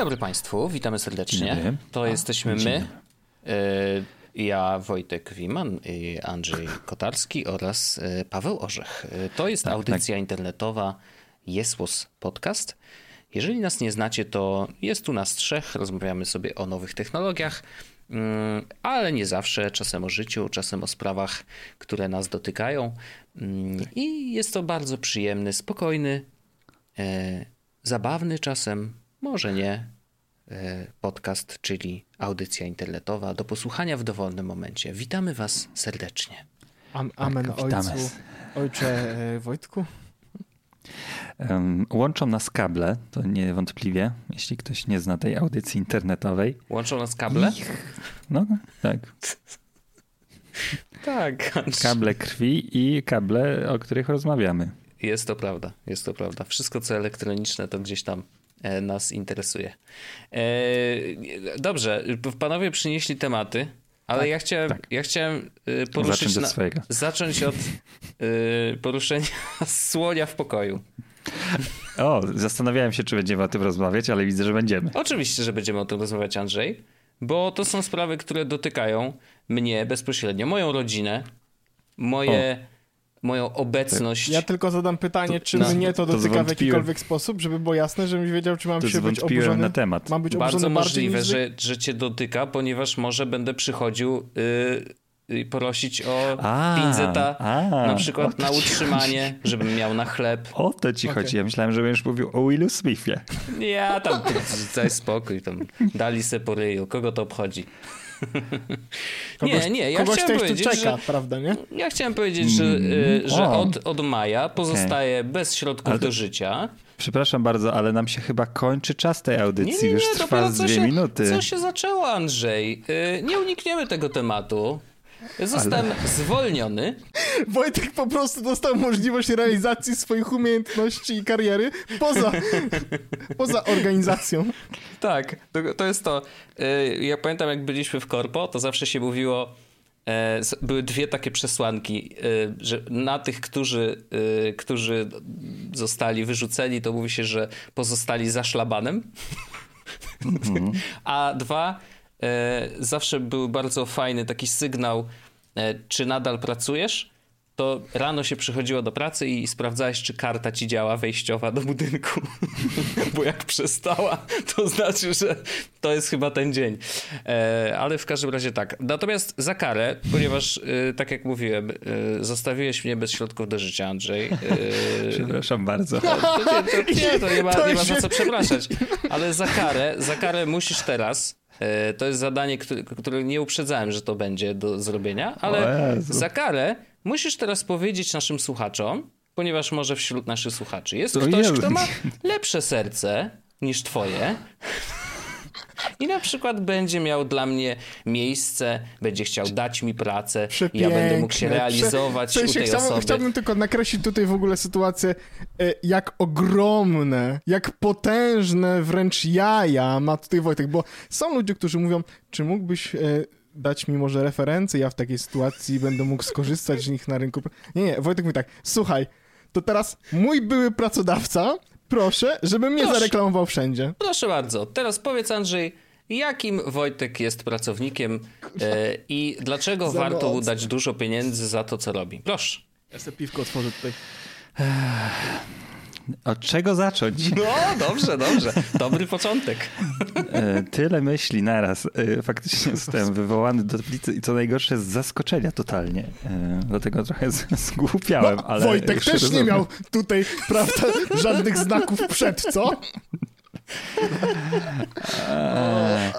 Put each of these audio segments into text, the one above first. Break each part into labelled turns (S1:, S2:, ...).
S1: dobry Państwu, witamy serdecznie.
S2: Dobry.
S1: To
S2: A,
S1: jesteśmy my, y, ja Wojtek Wiman, Andrzej Kotarski oraz y, Paweł Orzech. Y, To jest audycja internetowa Jesłos Podcast. Jeżeli nas nie znacie, to jest tu nas trzech, rozmawiamy sobie o nowych technologiach, mm, ale nie zawsze, czasem o życiu, czasem o sprawach, które nas dotykają. Mm, I jest to bardzo przyjemny, spokojny, e, zabawny czasem, może nie, e, podcast, czyli audycja internetowa do posłuchania w dowolnym momencie. Witamy Was serdecznie.
S3: Am, amen
S2: Tak, witamy.
S3: ojcu. Ojcze e, Wojtku.
S2: Łączą nas kable, to niewątpliwie, jeśli ktoś nie zna tej audycji internetowej.
S1: Łączą nas kable?
S2: No tak,
S1: Tak,
S2: kable krwi i kable, o których rozmawiamy.
S1: Jest to prawda, jest to prawda. Wszystko co elektroniczne to gdzieś tam nas interesuje. E, dobrze, panowie przynieśli tematy, ale ja chciałem,
S2: tak.
S1: ja chciałem e, poruszyć
S2: Zacząć od
S1: na,
S2: swojego.
S1: zacząć od e, poruszenia słonia w pokoju.
S2: O, zastanawiałem się, czy będziemy o tym rozmawiać, ale widzę, że będziemy.
S1: Oczywiście, że będziemy o tym rozmawiać, Andrzej, bo to są sprawy, które dotykają mnie bezpośrednio, moją rodzinę, moje, moją obecność.
S3: Ja tylko zadam pytanie, czy
S1: no,
S3: mnie to
S2: to
S3: dotyka w
S2: zwątpiłem.
S3: jakikolwiek sposób, żeby było jasne, żebym wiedział, czy mam
S2: To
S3: się być oburzony.
S2: na temat.
S3: Mam być
S1: Bardzo możliwe,
S3: niż
S1: że, że cię dotyka, ponieważ może będę przychodził y, y, prosić o
S2: A,
S1: 500
S2: a,
S1: na przykład
S2: to
S1: na utrzymanie, żebym miał na chleb.
S2: O to ci
S3: Okej.
S2: chodzi. Ja myślałem, że będziesz mówił o Willu Smithie.
S1: Ja tam, daj spokój, tam dali se po ryju, kogo to obchodzi.
S3: Kogoś,
S1: nie, nie, ja
S3: kogoś
S1: chciałem
S3: ktoś tu
S1: powiedzieć,
S3: czeka,
S1: że,
S3: prawda, nie?
S1: ja chciałem powiedzieć, że, y, że od, od maja pozostaję bez środków
S2: Ale
S1: do życia.
S2: Przepraszam bardzo, ale nam się chyba kończy czas tej audycji.
S1: Nie, nie,
S2: Już
S1: nie,
S2: trwa
S1: dopiero
S2: z dwie
S1: się,
S2: minuty.
S1: co się zaczęło, Andrzej. Y, Nie unikniemy tego tematu. Zostałem zwolniony.
S3: Wojtek po prostu dostał możliwość realizacji swoich umiejętności i kariery poza, poza organizacją.
S1: Tak, to, to jest to. Y, Ja pamiętam, jak byliśmy w korpo, to zawsze się mówiło, e, były dwie takie przesłanki, y, że na tych, którzy, y, którzy zostali wyrzuceni, to mówi się, że pozostali za szlabanem. A dwa, zawsze był bardzo fajny taki sygnał, e, czy nadal pracujesz, to rano się przychodziło do pracy i sprawdzałeś, czy karta ci działa wejściowa do budynku. Bo jak przestała, to znaczy, że to jest chyba ten dzień. E, ale w każdym razie tak. Natomiast za karę, ponieważ e, tak jak mówiłem, e, zostawiłeś mnie bez środków do życia, Andrzej. E,
S2: Przepraszam bardzo.
S1: to nie, to, nie, to nie ma, nie ma za co przepraszać. Ale za karę, za karę musisz teraz. E, To jest zadanie, które, które nie uprzedzałem, że to będzie do zrobienia, ale za karę musisz teraz powiedzieć naszym słuchaczom, ponieważ może wśród naszych słuchaczy jest
S2: O
S1: ktoś, kto ma lepsze serce niż twoje. I na przykład będzie miał dla mnie miejsce, będzie chciał dać mi pracę, i ja będę mógł się
S3: Przepiękne.
S1: realizować
S3: sensie
S1: u tej
S3: chciałbym,
S1: osoby.
S3: chciałbym tylko nakreślić tutaj w ogóle sytuację, e, jak ogromne, jak potężne wręcz jaja ma tutaj Wojtek, bo są ludzie, którzy mówią, czy mógłbyś e, dać mi może referencje, ja w takiej sytuacji będę mógł skorzystać z nich na rynku. Nie, nie, Wojtek mówi tak, słuchaj, to teraz mój były pracodawca, proszę, żeby mnie
S1: Proszę.
S3: zareklamował wszędzie.
S1: Proszę bardzo, teraz powiedz Andrzej, jakim Wojtek jest pracownikiem e, i dlaczego
S3: Za
S1: warto mu
S3: mocne.
S1: dać dużo pieniędzy za to, co robi? Proszę.
S3: Ja sobie piwko otworzę tutaj.
S2: Od czego zacząć?
S1: No, dobrze, dobrze. Dobry początek.
S2: E, Tyle myśli naraz. E, Faktycznie zostałem wywołany do tablicy i co najgorsze z zaskoczenia totalnie. E, Dlatego trochę zgłupiałem,
S3: No,
S2: ale...
S3: Wojtek też nie
S2: rozumiem.
S3: miał tutaj, prawda, żadnych znaków przed, co?
S2: Eee,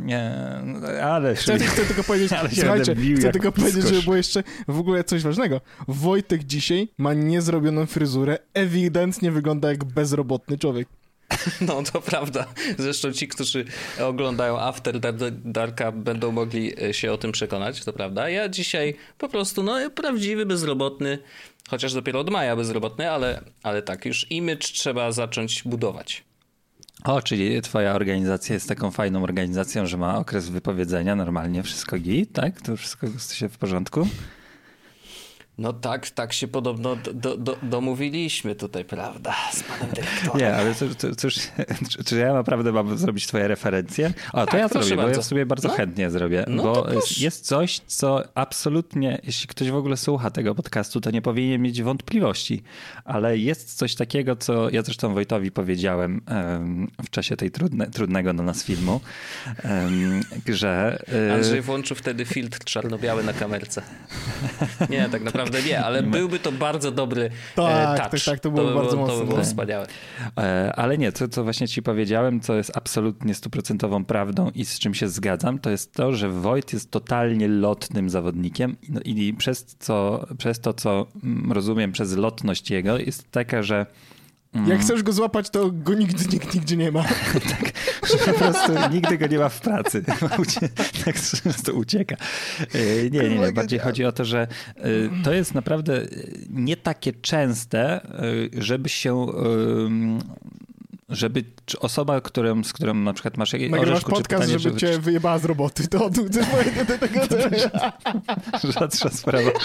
S2: Nie, no, ale...
S3: Chcę, chcę tylko powiedzieć,
S2: Ale się
S3: słuchajcie, chcę tylko powiedzieć, żeby było jeszcze w ogóle coś ważnego. Wojtek dzisiaj ma niezrobioną fryzurę, ewidentnie wygląda jak bezrobotny człowiek.
S1: No, to prawda. Zresztą ci, którzy oglądają After Dark- Darka będą mogli e, się o tym przekonać, to prawda. Ja dzisiaj po prostu, no, prawdziwy bezrobotny, chociaż dopiero od maja bezrobotny, ale, ale tak, już image trzeba zacząć budować.
S2: O, czyli twoja organizacja jest taką fajną organizacją, że ma okres wypowiedzenia, normalnie wszystko git, tak? To wszystko jest w porządku?
S1: No tak, tak się podobno do, do, domówiliśmy tutaj, prawda, z panem dyrektorem.
S2: Nie, ale cóż, cóż, czy ja naprawdę mam zrobić twoje referencje? To
S1: tak,
S2: ja zrobię,
S1: bardzo.
S2: bo ja sobie bardzo
S1: no.
S2: chętnie zrobię,
S1: no
S2: bo jest coś, co absolutnie, jeśli ktoś w ogóle słucha tego podcastu, to nie powinien mieć wątpliwości, ale jest coś takiego, co ja zresztą Wojtowi powiedziałem um, w czasie tej trudne, trudnego dla nas filmu, um, że...
S1: Uh... Andrzej włączył wtedy filtr czarno-biały na kamerce. Nie, tak naprawdę nie, ale byłby to bardzo dobry
S3: tak,
S1: touch.
S3: Tak, tak, to było
S1: to
S3: bardzo
S1: było,
S3: mocne.
S1: To by było
S3: tak.
S1: wspaniałe.
S2: Ale nie, to co właśnie ci powiedziałem, co jest absolutnie stuprocentową prawdą i z czym się zgadzam, to jest to, że Wojt jest totalnie lotnym zawodnikiem no i przez, co, przez to, co rozumiem przez lotność jego, jest taka, że
S3: jak chcesz go złapać, to go nigdy nikt nigdzie nie ma.
S2: tak, że po prostu nigdy go nie ma w pracy. tak często ucieka. Nie, nie, nie. Bardziej chodzi o to, że to jest naprawdę nie takie częste, żeby się żeby osoba, którą, z którą na przykład masz
S3: Nagrywasz
S2: orzeszku,
S3: podcast,
S2: pytanie,
S3: żeby cię wyjebała z roboty. To do tego
S2: Rzadsza sprawa.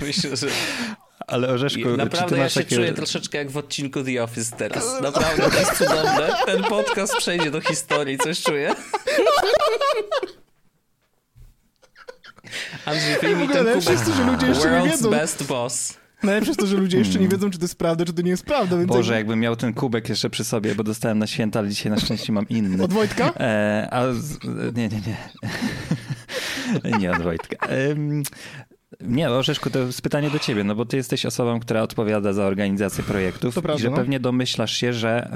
S1: Myślę, że
S2: ale Orzeszku,
S1: Naprawdę ja się
S2: takie...
S1: czuję troszeczkę jak w odcinku The Office teraz. Naprawdę to jest cudowne. Ten podcast przejdzie do historii, coś czuję. Andrzej, wyjmij ten kubek.
S3: Że ludzie jeszcze
S1: World's
S3: nie wiedzą.
S1: best boss.
S3: Najlepsze jest to, że ludzie jeszcze nie wiedzą, czy to jest prawda, czy to nie jest prawda. Więc
S2: Boże, jakbym miał ten kubek jeszcze przy sobie, bo dostałem na święta, ale dzisiaj na szczęście mam inny.
S3: Od Wojtka?
S2: E, a z... Nie, nie, nie. nie od Wojtka. E, nie, Orzeszku, to jest pytanie do ciebie, no bo ty jesteś osobą, która odpowiada za organizację projektów
S3: to prawda,
S2: i że
S3: no?
S2: pewnie domyślasz się, że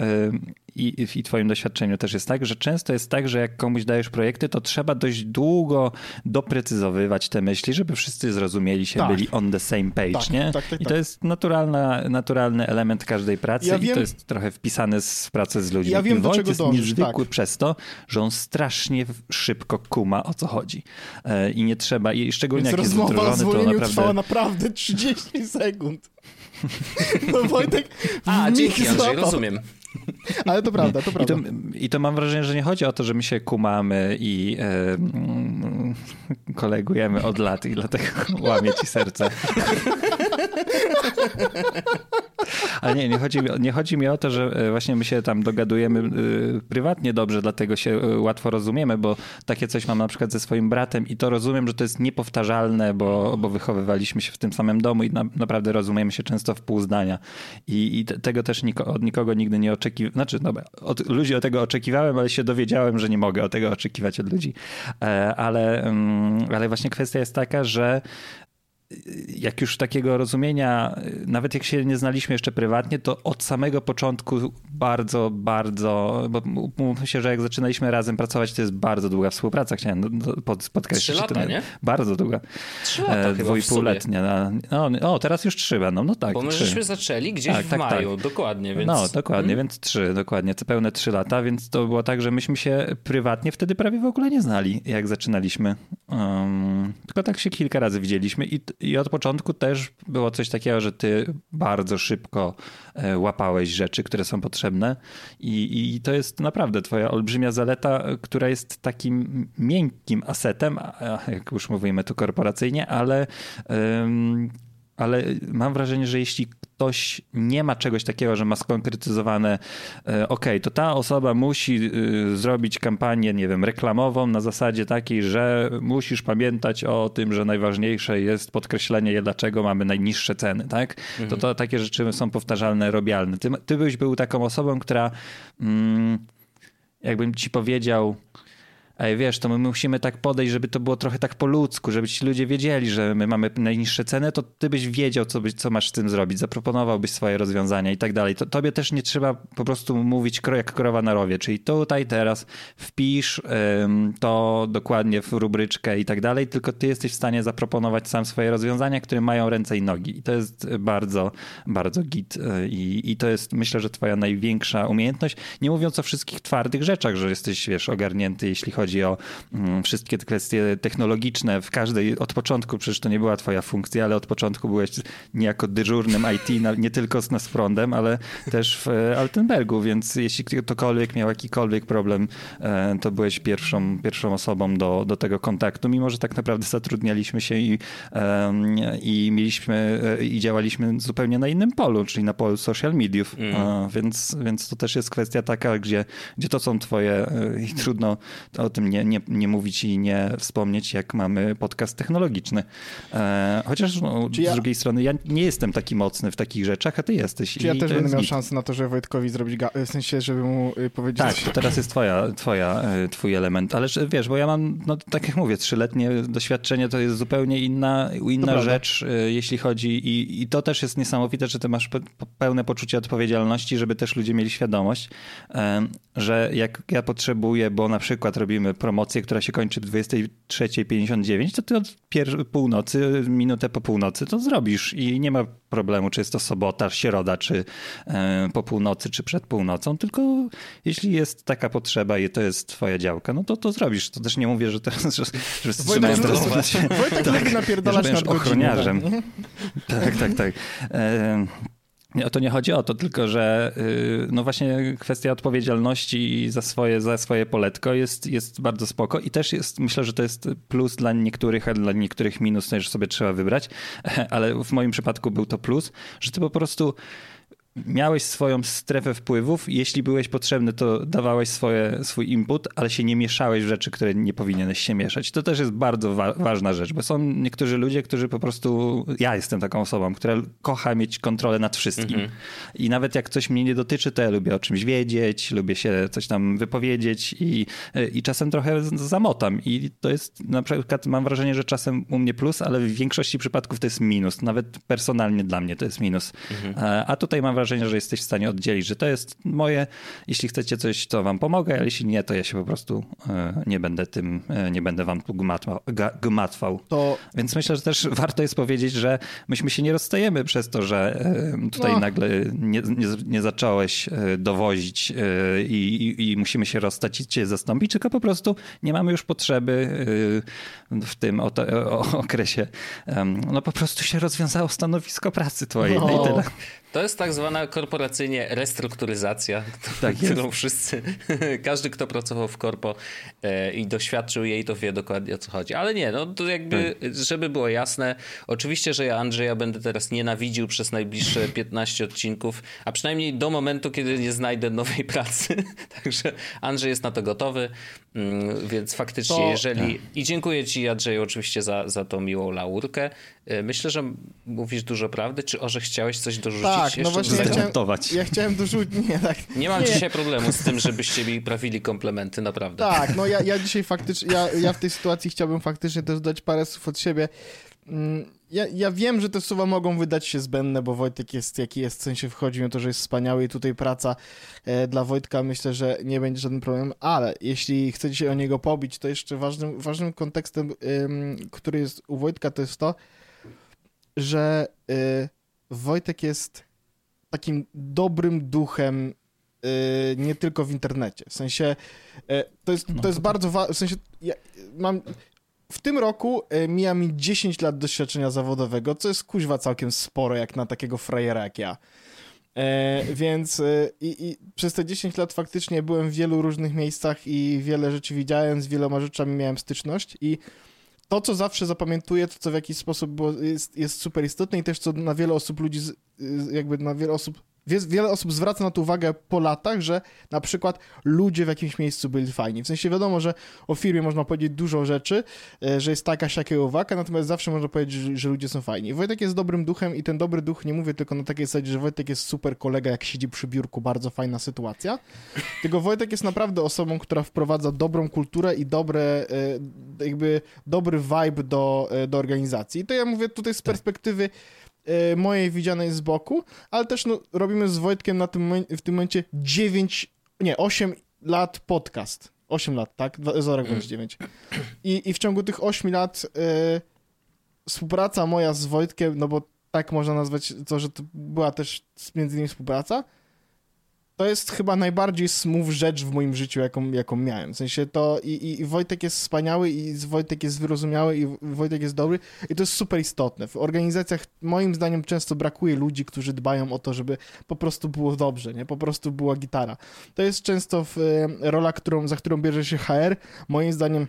S2: i, i twoim doświadczeniu też jest tak, że często jest tak, że jak komuś dajesz projekty, to trzeba dość długo doprecyzowywać te myśli, żeby wszyscy zrozumieli się,
S3: tak.
S2: byli on the same page,
S3: tak,
S2: nie?
S3: Tak, tak,
S2: I to jest naturalna, naturalny element każdej pracy
S3: ja
S2: i
S3: wiem,
S2: to jest trochę wpisane w pracę z ludźmi.
S3: Ja wiem,
S2: I
S3: do
S2: Wojt
S3: czego
S2: jest
S3: dążysz,
S2: niezwykły
S3: tak.
S2: przez to, że on strasznie szybko kuma, o co chodzi. E, I nie trzeba, i szczególnie
S3: Więc
S2: jak jest
S3: rozmowa o
S2: wdrożony, to
S3: zwolnieniu
S2: naprawdę...
S3: trwała naprawdę 30 sekund. No Wojtek
S1: A, dzięki Andrzej, rozumiem.
S3: Ale to prawda, to
S2: I
S3: prawda.
S2: to, I to mam wrażenie, że nie chodzi o to, że my się kumamy i e, mm, kolegujemy od lat i dlatego łamie ci serce. Ale nie, nie chodzi, mi, nie chodzi mi o to, że e, właśnie my się tam dogadujemy y, prywatnie dobrze, dlatego się łatwo rozumiemy, bo takie coś mam na przykład ze swoim bratem i to rozumiem, że to jest niepowtarzalne, bo, bo wychowywaliśmy się w tym samym domu i na, naprawdę rozumiemy się często w pół zdania. I, i te, tego też niko, od nikogo nigdy nie Znaczy, no, od ludzi o tego oczekiwałem, ale się dowiedziałem, że nie mogę o tego oczekiwać od ludzi. E, ale, mm, ale właśnie kwestia jest taka, że jak już takiego rozumienia, nawet jak się nie znaliśmy jeszcze prywatnie, to od samego początku bardzo, bardzo, bo mówmy się, że jak zaczynaliśmy razem pracować, to jest bardzo długa współpraca, chciałem pod, podkreślić.
S1: Trzy lata,
S2: to
S1: nie?
S2: Bardzo długa.
S1: Trzy lata
S2: e, Dwójpółletnia. No, o, teraz już trzy będą, no tak.
S1: Bo my
S2: trzy.
S1: żeśmy zaczęli gdzieś
S2: Tak,
S1: w
S2: tak,
S1: maju,
S2: tak.
S1: dokładnie, więc...
S2: No, dokładnie, więc trzy, dokładnie, pełne trzy lata, więc to było tak, że myśmy się prywatnie wtedy prawie w ogóle nie znali, jak zaczynaliśmy. Um, tylko tak się kilka razy widzieliśmy i, i od początku też było coś takiego, że ty bardzo szybko e, łapałeś rzeczy, które są potrzebne. I, i to jest naprawdę twoja olbrzymia zaleta, która jest takim miękkim asetem, jak już mówimy tu korporacyjnie, ale um, ale mam wrażenie, że jeśli ktoś nie ma czegoś takiego, że ma skonkretyzowane, ok, to ta osoba musi y, zrobić kampanię, nie wiem, reklamową na zasadzie takiej, że musisz pamiętać o tym, że najważniejsze jest podkreślenie, dlaczego mamy najniższe ceny, tak? Mhm. To, to takie rzeczy są powtarzalne, robialne. Ty, ty byś był taką osobą, która mm, jakbym ci powiedział, Ej, wiesz, to my musimy tak podejść, żeby to było trochę tak po ludzku, żeby ci ludzie wiedzieli, że my mamy najniższe ceny, to ty byś wiedział, co, byś, co masz z tym zrobić, zaproponowałbyś swoje rozwiązania i tak dalej. To, tobie też nie trzeba po prostu mówić jak krowa na rowie, czyli tutaj teraz wpisz ym, to dokładnie w rubryczkę i tak dalej, tylko ty jesteś w stanie zaproponować sam swoje rozwiązania, które mają ręce i nogi. I to jest bardzo, bardzo git i, i to jest myślę, że twoja największa umiejętność, nie mówiąc o wszystkich twardych rzeczach, że jesteś, wiesz, ogarnięty, jeśli chodzi chodzi o mm, wszystkie te kwestie technologiczne w każdej, od początku, przecież to nie była twoja funkcja, ale od początku byłeś niejako dyżurnym IT, nie tylko z nas prądem, ale też w e, Altenbergu, więc jeśli ktokolwiek miał jakikolwiek problem, e, to byłeś pierwszą, pierwszą osobą do, do tego kontaktu, mimo że tak naprawdę zatrudnialiśmy się i, i mieliśmy e, i działaliśmy zupełnie na innym polu, czyli na polu social mediów, mm. więc, więc to też jest kwestia taka, gdzie, gdzie to są twoje i trudno o tym nie, nie, nie mówić i nie wspomnieć, jak mamy podcast technologiczny. Chociaż no, z ja... drugiej strony ja nie jestem taki mocny w takich rzeczach, a ty jesteś.
S3: Czy ja też będę miał szansę na to, że Wojtkowi zrobić, w sensie, żeby mu y, powiedzieć...
S2: Tak, to teraz jest twoja, twoja, y, twój element, ale wiesz, bo ja mam, no tak jak mówię, trzyletnie doświadczenie to jest zupełnie inna, inna rzecz, y, jeśli chodzi i, i to też jest niesamowite, że ty masz pełne poczucie odpowiedzialności, żeby też ludzie mieli świadomość, że jak ja potrzebuję, bo na przykład robimy promocję, która się kończy w 23.59, to ty od północy, minutę po północy to zrobisz i nie ma problemu, czy jest to sobota, środa, czy e, po północy, czy przed północą, tylko jeśli jest taka potrzeba i to jest twoja działka, no to to zrobisz. To też nie mówię, że teraz, że, że
S3: wstrzymałem teraz... Wojtek tak, napierdalać nad
S2: ochroniarzem. Tak, tak, tak. E, o to nie chodzi o to, tylko że y, no właśnie kwestia odpowiedzialności za swoje, za swoje poletko jest, jest bardzo spoko i też jest, myślę, że to jest plus dla niektórych, a dla niektórych minus, że sobie trzeba wybrać, ale w moim przypadku był to plus, że ty po prostu miałeś swoją strefę wpływów. Jeśli byłeś potrzebny, to dawałeś swoje, swój input, ale się nie mieszałeś w rzeczy, które nie powinieneś się mieszać. To też jest bardzo wa ważna rzecz, bo są niektórzy ludzie, którzy po prostu. Ja jestem taką osobą, która kocha mieć kontrolę nad wszystkim. Mm -hmm. I nawet jak coś mnie nie dotyczy, to ja lubię o czymś wiedzieć, lubię się coś tam wypowiedzieć i, i czasem trochę zamotam. I to jest na przykład, mam wrażenie, że czasem u mnie plus, ale w większości przypadków to jest minus. Nawet personalnie dla mnie to jest minus. Mm -hmm. A tutaj mam wrażenie, wrażenie, że jesteś w stanie oddzielić, że to jest moje, jeśli chcecie coś, to wam pomogę, ale jeśli nie, to ja się po prostu e, nie będę tym, e, nie będę wam tu gmatwał. To... Więc myślę, że też warto jest powiedzieć, że myśmy się nie rozstajemy przez to, że e, tutaj no. nagle nie, nie, nie, zacząłeś dowozić i, i, i, musimy się rozstać i cię zastąpić, tylko po prostu nie mamy już potrzeby w tym o, o okresie. No po prostu się rozwiązało stanowisko pracy twojej no. i tyle.
S1: To jest tak zwana korporacyjnie restrukturyzacja, tak którą wszyscy, każdy kto pracował w korpo e, i doświadczył jej, to wie dokładnie o co chodzi. Ale nie, no to jakby, tak. żeby było jasne, oczywiście, że ja Andrzeja będę teraz nienawidził przez najbliższe 15 odcinków, a przynajmniej do momentu, kiedy nie znajdę nowej pracy. Także Andrzej jest na to gotowy, mm, więc faktycznie, to... jeżeli... I dziękuję ci Andrzeju oczywiście za, za tą miłą laurkę. E, myślę, że mówisz dużo prawdy. Czy Orze chciałeś coś dorzucić?
S3: Tak, no właśnie ja chciałem, ja chciałem dorzucić. Nie, tak.
S1: nie mam nie. dzisiaj problemu z tym, żebyście mi prawili komplementy, naprawdę.
S3: Tak, no ja, ja dzisiaj faktycznie, ja, ja w tej sytuacji chciałbym faktycznie też dać parę słów od siebie. Mm, ja, ja wiem, że te słowa mogą wydać się zbędne, bo Wojtek jest jaki jest, w sensie wchodzi mi to, że jest wspaniały i tutaj praca e, dla Wojtka myślę, że nie będzie żaden problem, ale jeśli chcecie się o niego pobić, to jeszcze ważnym, ważnym kontekstem, który jest u Wojtka, to jest to, że y, Wojtek jest takim dobrym duchem y, nie tylko w internecie. W sensie y, to jest, to jest bardzo ważne, w sensie ja mam w tym roku y, mija mi 10 lat doświadczenia zawodowego, co jest kuźwa całkiem sporo, jak na takiego frajera jak ja. E, więc e, i, i, przez te 10 lat faktycznie byłem w wielu różnych miejscach i wiele rzeczy widziałem, z wieloma rzeczami miałem styczność i to, co zawsze zapamiętuję, to co w jakiś sposób było, jest, jest super istotne i też co na wiele osób ludzi, jakby na wiele osób wiele osób zwraca na to uwagę po latach, że na przykład ludzie w jakimś miejscu byli fajni. W sensie wiadomo, że o firmie można powiedzieć dużo rzeczy, e, że jest taka, siaka uwaga, natomiast zawsze można powiedzieć, że ludzie są fajni. Wojtek jest dobrym duchem i ten dobry duch, nie mówię tylko na takiej zasadzie, że Wojtek jest super kolega, jak siedzi przy biurku, bardzo fajna sytuacja, tylko Wojtek jest naprawdę osobą, która wprowadza dobrą kulturę i dobre, e, jakby dobry vibe do, e, do organizacji. I to ja mówię tutaj z tak. perspektywy E, mojej widzianej z boku, ale też no, robimy z Wojtkiem na tym, w tym momencie 9, nie, 8 lat podcast. 8 lat, tak? Za rok będzie 9. I, I w ciągu tych 8 lat y, współpraca moja z Wojtkiem, no bo tak można nazwać to, że to była też między innymi współpraca, to jest chyba najbardziej smooth rzecz w moim życiu, jaką, jaką miałem. W sensie to i, i, Wojtek jest wspaniały, i Wojtek jest wyrozumiały, i Wojtek jest dobry, i to jest super istotne. W organizacjach moim zdaniem często brakuje ludzi, którzy dbają o to, żeby po prostu było dobrze, nie? Po prostu była gitara. To jest często w, e, rola, którą, za którą bierze się HR. Moim zdaniem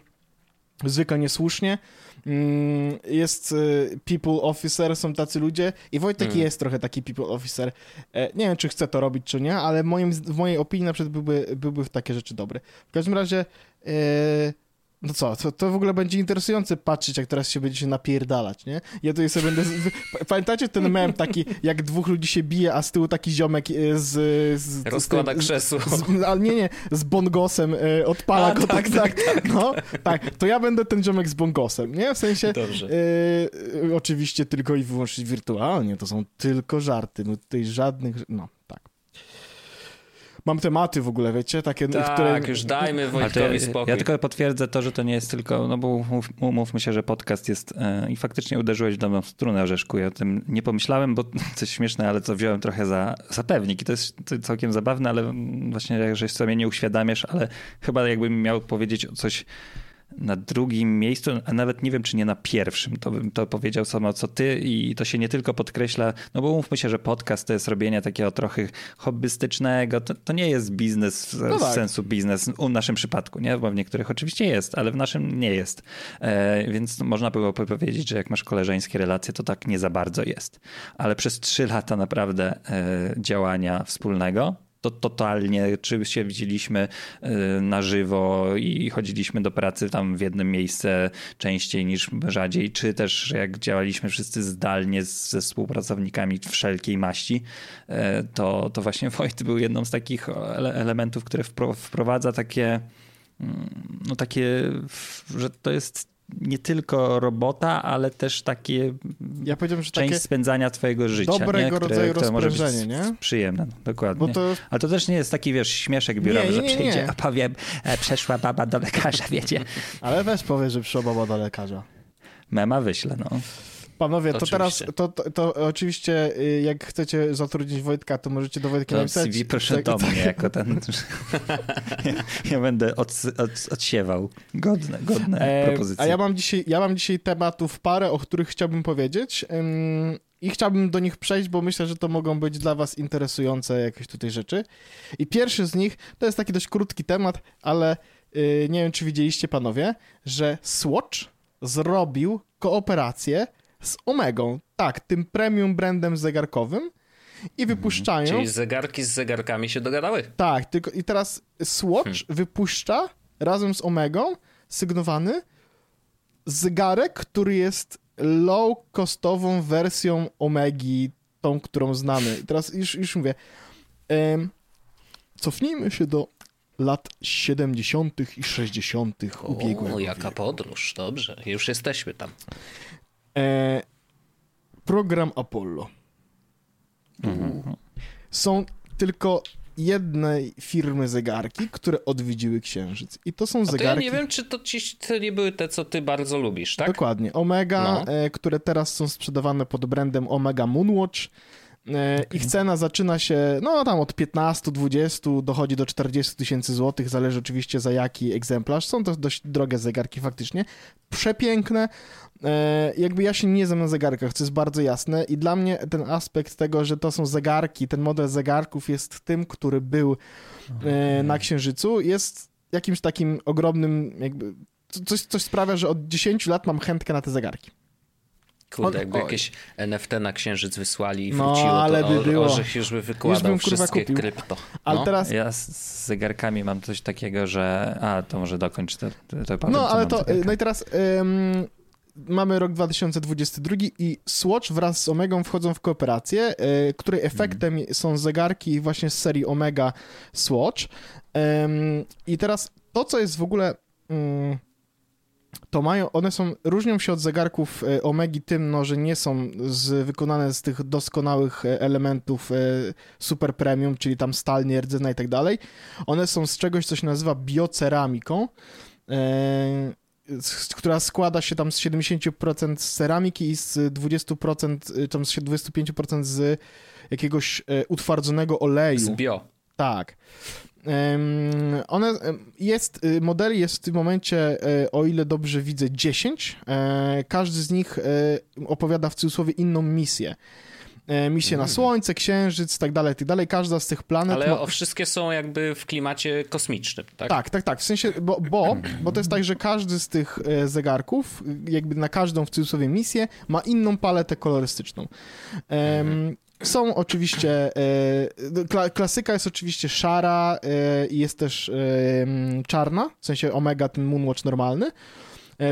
S3: zwykle niesłusznie. Mm, jest y, people officer, są tacy ludzie i Wojtek mm. jest trochę taki people officer. E, nie wiem, czy chce to robić, czy nie, ale moim, w mojej opinii na przykład byłby, byłby w takie rzeczy dobry. W każdym razie e, no co, to, to w ogóle będzie interesujące patrzeć, jak teraz się będziecie napierdalać, nie? Ja tutaj sobie będę... Z... Pamiętacie ten mem taki, jak dwóch ludzi się bije, a z tyłu taki ziomek e, z... z
S1: Rozkłada z, krzesło.
S3: Z, ale nie, nie, z bongosem y, odpala a, go, tak, tak, tak, tak, No, tak, to ja będę ten ziomek z bongosem, nie? W sensie... Dobrze. Y, oczywiście tylko i wyłącznie wirtualnie, to są tylko żarty, no tutaj żadnych... No, mam tematy w ogóle, wiecie, takie,
S1: tak, które... już dajmy Wojtkowi ja, spokój.
S2: Ja tylko potwierdzę to, że to nie jest tylko, no bo umówmy się, że podcast jest e, i faktycznie uderzyłeś w dobrą strunę, Orzeszku, ja o tym nie pomyślałem, bo coś śmieszne, ale co wziąłem trochę za, za pewnik i to jest całkiem zabawne, ale właśnie, że sobie nie uświadamiasz, ale chyba jakbym miał powiedzieć coś na drugim miejscu, a nawet nie wiem, czy nie na pierwszym, to bym to powiedział samo co ty i to się nie tylko podkreśla, no bo mówmy się, że podcast to jest robienie takiego trochę hobbystycznego, to, to nie jest biznes w, no tak. sensu biznes w naszym przypadku, nie? Bo w niektórych oczywiście jest, ale w naszym nie jest. E, więc można było powiedzieć, że jak masz koleżeńskie relacje, to tak nie za bardzo jest. Ale przez trzy lata naprawdę e, działania wspólnego, to totalnie, czy się widzieliśmy y, na żywo i chodziliśmy do pracy tam w jednym miejsce częściej niż rzadziej, czy też jak działaliśmy wszyscy zdalnie ze współpracownikami wszelkiej maści, y, to, to właśnie Wojt był jedną z takich elementów, które wprowadza takie mm, no takie, że to jest nie tylko robota, ale też takie ja że część spędzania twojego życia.
S3: Dobrego
S2: nie?
S3: Które, rodzaju które może być nie?
S2: Przyjemne, dokładnie. To... Ale to też nie jest taki, wiesz, śmieszek biurowy, że przyjdzie, opowiem, e, przeszła baba do lekarza, wiecie.
S3: Ale weź powie, że przyszła baba do lekarza.
S2: Mema wyślę, no.
S3: Panowie, to teraz, to, to, to, oczywiście y, jak chcecie zatrudnić Wojtka, to możecie do Wojtka to napisać.
S2: CV proszę tak, do mnie jako ten. ja, ja będę od, od, odsiewał godne, godne e, propozycje.
S3: A ja mam, dzisiaj, ja mam dzisiaj tematów parę, o których chciałbym powiedzieć. I chciałbym do nich przejść, bo myślę, że to mogą być dla Was interesujące jakieś tutaj rzeczy. I pierwszy z nich to jest taki dość krótki temat, ale yy, nie wiem, czy widzieliście panowie, że Swatch zrobił kooperację z Omegą. Tak, tym premium brandem zegarkowym i mhm. wypuszczają...
S1: Czyli zegarki z zegarkami się dogadały.
S3: Tak, tylko i teraz Swatch hmm. wypuszcza razem z Omegą sygnowany zegarek, który jest low-costową wersją Omegi, tą, którą znamy. I teraz już, już mówię, um, cofnijmy się do lat 70. i 60. ubiegłego
S1: O, jaka podróż, dobrze, już jesteśmy tam.
S3: E, program Apollo. Mhm. Są tylko jednej firmy zegarki, które odwiedziły Księżyc. I to są zegarki... A to
S1: ja nie wiem, czy to, ci, to nie były te, co ty bardzo lubisz, tak?
S3: Dokładnie. Omega, no. e, które teraz są sprzedawane pod brandem Omega Moonwatch. E, okay. Ich cena zaczyna się, no tam od 15-20, dochodzi do 40 tysięcy złotych, zależy oczywiście za jaki egzemplarz. Są to dość drogie zegarki faktycznie, przepiękne. E, jakby ja się nie znam na zegarkach, co jest bardzo jasne i dla mnie ten aspekt tego, że to są zegarki, ten model zegarków jest tym, który był e, na Księżycu, jest jakimś takim ogromnym jakby, coś, coś sprawia, że od 10 lat mam chętkę na te zegarki.
S1: Kurde, jakby jakieś NFT na księżyc wysłali i no, wróciło, no, ale to by było. Orzech już by wykładał już bym, wszystkie kupił. krypto.
S3: Ale no. teraz...
S2: Ja z zegarkami mam coś takiego, że... A, to może dokończ to, to powiem,
S3: No, ale to... No i teraz... Um, mamy rok 2022 i Swatch wraz z Omegą wchodzą w kooperację, y, której efektem mm. są zegarki właśnie z serii Omega Swatch. Um, I teraz to, co jest w ogóle... Um, to mają, one są, różnią się od zegarków e, Omegi tym, no, że nie są z, wykonane z tych doskonałych e, elementów e, super premium, czyli tam stal, nierdzena i tak dalej. One są z czegoś, co się nazywa bioceramiką, która składa się tam z 70% z ceramiki i z 20%, tam z 25% z jakiegoś utwardzonego oleju.
S1: Z bio.
S3: Tak. One, jest, y, modeli jest w tym momencie, e, o ile dobrze widzę, 10. E, każdy z nich e, opowiada w cudzysłowie inną misję. Misje na mm. Słońce, Księżyc, tak dalej, tak dalej. Każda z tych planet...
S1: Ale ma... wszystkie są jakby w klimacie kosmicznym, tak?
S3: Tak, tak, tak. W sensie, bo, bo, bo to jest tak, że każdy z tych zegarków, jakby na każdą w cudzysłowie misję, ma inną paletę kolorystyczną. Um, są oczywiście, e, klasyka jest oczywiście szara e, i jest też e, czarna, w sensie Omega, ten Moonwatch normalny.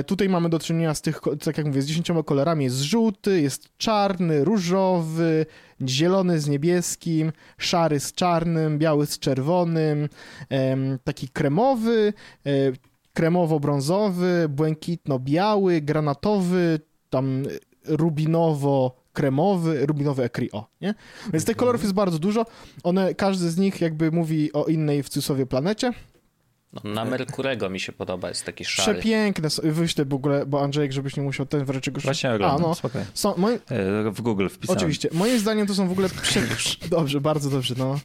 S3: Tutaj mamy do czynienia z tych, tak jak mówię, z dziesięcioma kolorami. Jest żółty, jest czarny, różowy, zielony z niebieskim, szary z czarnym, biały z czerwonym, taki kremowy, kremowo-brązowy, błękitno-biały, granatowy, tam rubinowo kremowy, rubinowy ekrio, nie? Więc tych kolorów jest bardzo dużo. One, każdy z nich jakby mówi o innej w cudzysłowie planecie.
S1: No, na Merkurego mi się podoba, jest taki szary.
S3: Przepiękne, wyślę w ogóle, bo Andrzejek, żebyś nie musiał ten wreszcie go
S2: Właśnie oglądam, A, no, są, moim... E, w Google wpisałem.
S3: Oczywiście. Moim zdaniem to są w ogóle... Prze... Dobrze, bardzo dobrze, no.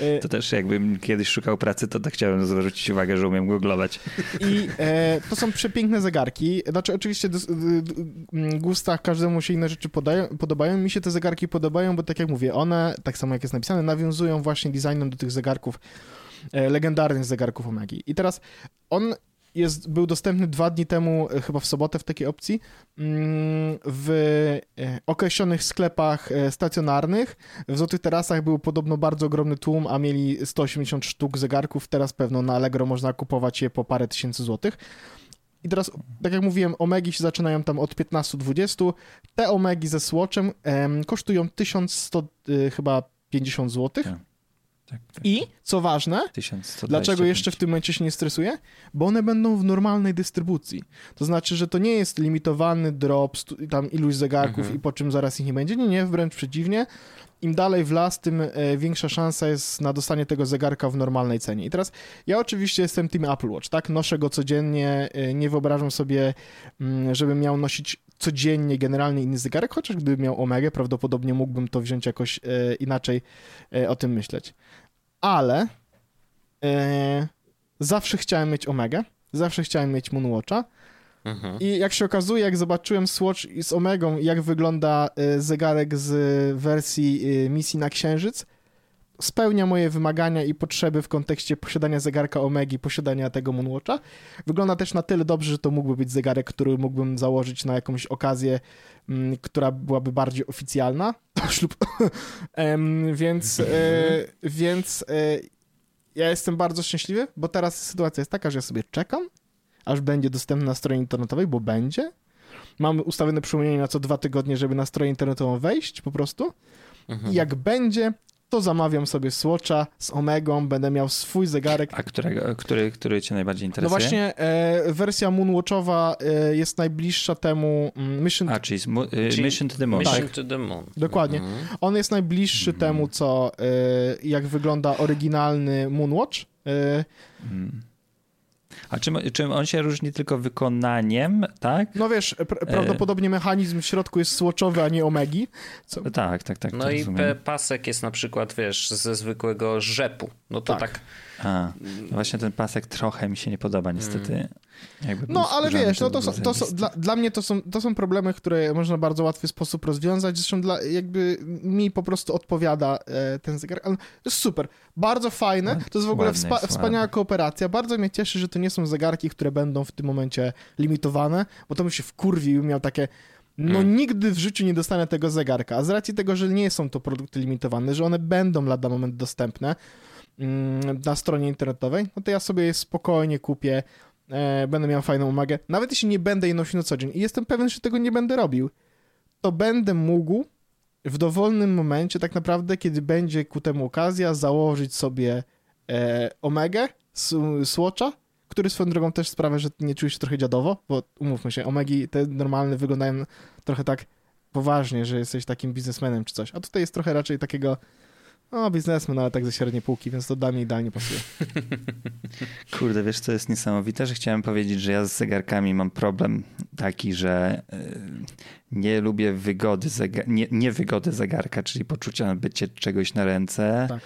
S2: E, to też jakbym kiedyś szukał pracy, to tak chciałem zwrócić uwagę, że umiem googlować.
S3: I e, to są przepiękne zegarki. Znaczy oczywiście w gustach każdemu się inne rzeczy podają, podobają. Mi się te zegarki podobają, bo tak jak mówię, one, tak samo jak jest napisane, nawiązują właśnie designem do tych zegarków E, legendarnych zegarków Omegi. I teraz on jest, był dostępny dwa dni temu, e, chyba w sobotę w takiej opcji, mm, w e, określonych sklepach stacjonarnych. W Złotych Terasach był podobno bardzo ogromny tłum, a mieli 180 sztuk zegarków. Teraz pewno na Allegro można kupować je po parę tysięcy złotych. I teraz, tak jak mówiłem, omegi się zaczynają tam od 15-20. Te omegi ze Swatchem kosztują 1100 y, chyba 50 zł. Tak. Tak, tak, I, tak. co ważne, dlaczego jeszcze w tym momencie się nie stresuję? Bo one będą w normalnej dystrybucji. To znaczy, że to nie jest limitowany drop, tam iluś zegarków mhm. i po czym zaraz ich nie będzie. Nie, nie, wręcz przeciwnie. Im dalej w las, tym e, większa szansa jest na dostanie tego zegarka w normalnej cenie. I teraz ja oczywiście jestem Team Apple Watch, tak? Noszę go codziennie, e, nie wyobrażam sobie, mm, żebym miał nosić codziennie generalnie inny zegarek, chociaż gdybym miał Omega, prawdopodobnie mógłbym to wziąć jakoś e, inaczej o tym myśleć ale e, zawsze chciałem mieć Omega, zawsze chciałem mieć Moonwatcha. Mhm. I jak się okazuje, jak zobaczyłem Swatch z Omegą, jak wygląda e, zegarek z wersji e, misji na Księżyc, spełnia moje wymagania i potrzeby w kontekście posiadania zegarka Omegi, posiadania tego Moonwatcha. Wygląda też na tyle dobrze, że to mógłby być zegarek, który mógłbym założyć na jakąś okazję, m, mm, która byłaby bardziej oficjalna. Ślub. um, więc, e, więc e, ja jestem bardzo szczęśliwy, bo teraz sytuacja jest taka, że ja sobie czekam, aż będzie dostępny na stronie internetowej, bo będzie. Mamy ustawione przypomnienie na co dwa tygodnie, żeby na stronę internetową wejść po prostu. Mhm. I jak będzie, to zamawiam sobie Swatcha z Omegą, będę miał swój zegarek.
S2: A którego, który, który cię najbardziej interesuje?
S3: No właśnie, e, wersja Moonwatchowa e, jest najbliższa temu mm, Mission...
S2: A, czyli, e, czyli Mission to the Moon.
S1: Mission tak, to the Moon.
S3: Dokładnie. Mm. On jest najbliższy mm. temu, co e, jak wygląda oryginalny Moonwatch. E, mm.
S2: A czym, czym on się różni tylko wykonaniem, tak?
S3: No wiesz, pr prawdopodobnie mechanizm w środku jest słoczowy, a nie omegi.
S2: Co? Tak, tak, tak.
S1: No i pasek jest na przykład, wiesz, ze zwykłego rzepu. No to tak. tak...
S2: A, no właśnie ten pasek trochę mi się nie podoba niestety. Mm.
S3: No, ale wiesz, no to, są, to są, dla, dla mnie to są, to są problemy, które można w bardzo łatwy sposób rozwiązać. Zresztą dla, jakby mi po prostu odpowiada e, ten zegar. Ale super, bardzo fajne. To jest w ogóle wspa wspaniała kooperacja. Bardzo mnie cieszy, że to nie są zegarki, które będą w tym momencie limitowane, bo to bym się wkurwił i miał takie no hmm. nigdy w życiu nie dostanę tego zegarka, a z racji tego, że nie są to produkty limitowane, że one będą lada moment dostępne mm, na stronie internetowej, no to ja sobie je spokojnie kupię, e, będę miał fajną umagę. Nawet jeśli nie będę jej nosił na co dzień i jestem pewien, że tego nie będę robił, to będę mógł w dowolnym momencie, tak naprawdę, kiedy będzie ku temu okazja, założyć sobie e, Omegę, Swatcha, który swoją drogą też sprawia, że nie czujesz się trochę dziadowo, bo umówmy się, Omegi te normalne wyglądają trochę tak poważnie, że jesteś takim biznesmenem czy coś, a tutaj jest trochę raczej takiego O, biznesmen, ale tak ze średniej półki, więc to dla mnie idealnie pasuje.
S2: Kurde, wiesz co jest niesamowite, że chciałem powiedzieć, że ja z zegarkami mam problem taki, że y, nie lubię wygody, zega- nie, nie wygody zegarka, czyli poczucia bycie czegoś na ręce
S3: Tak.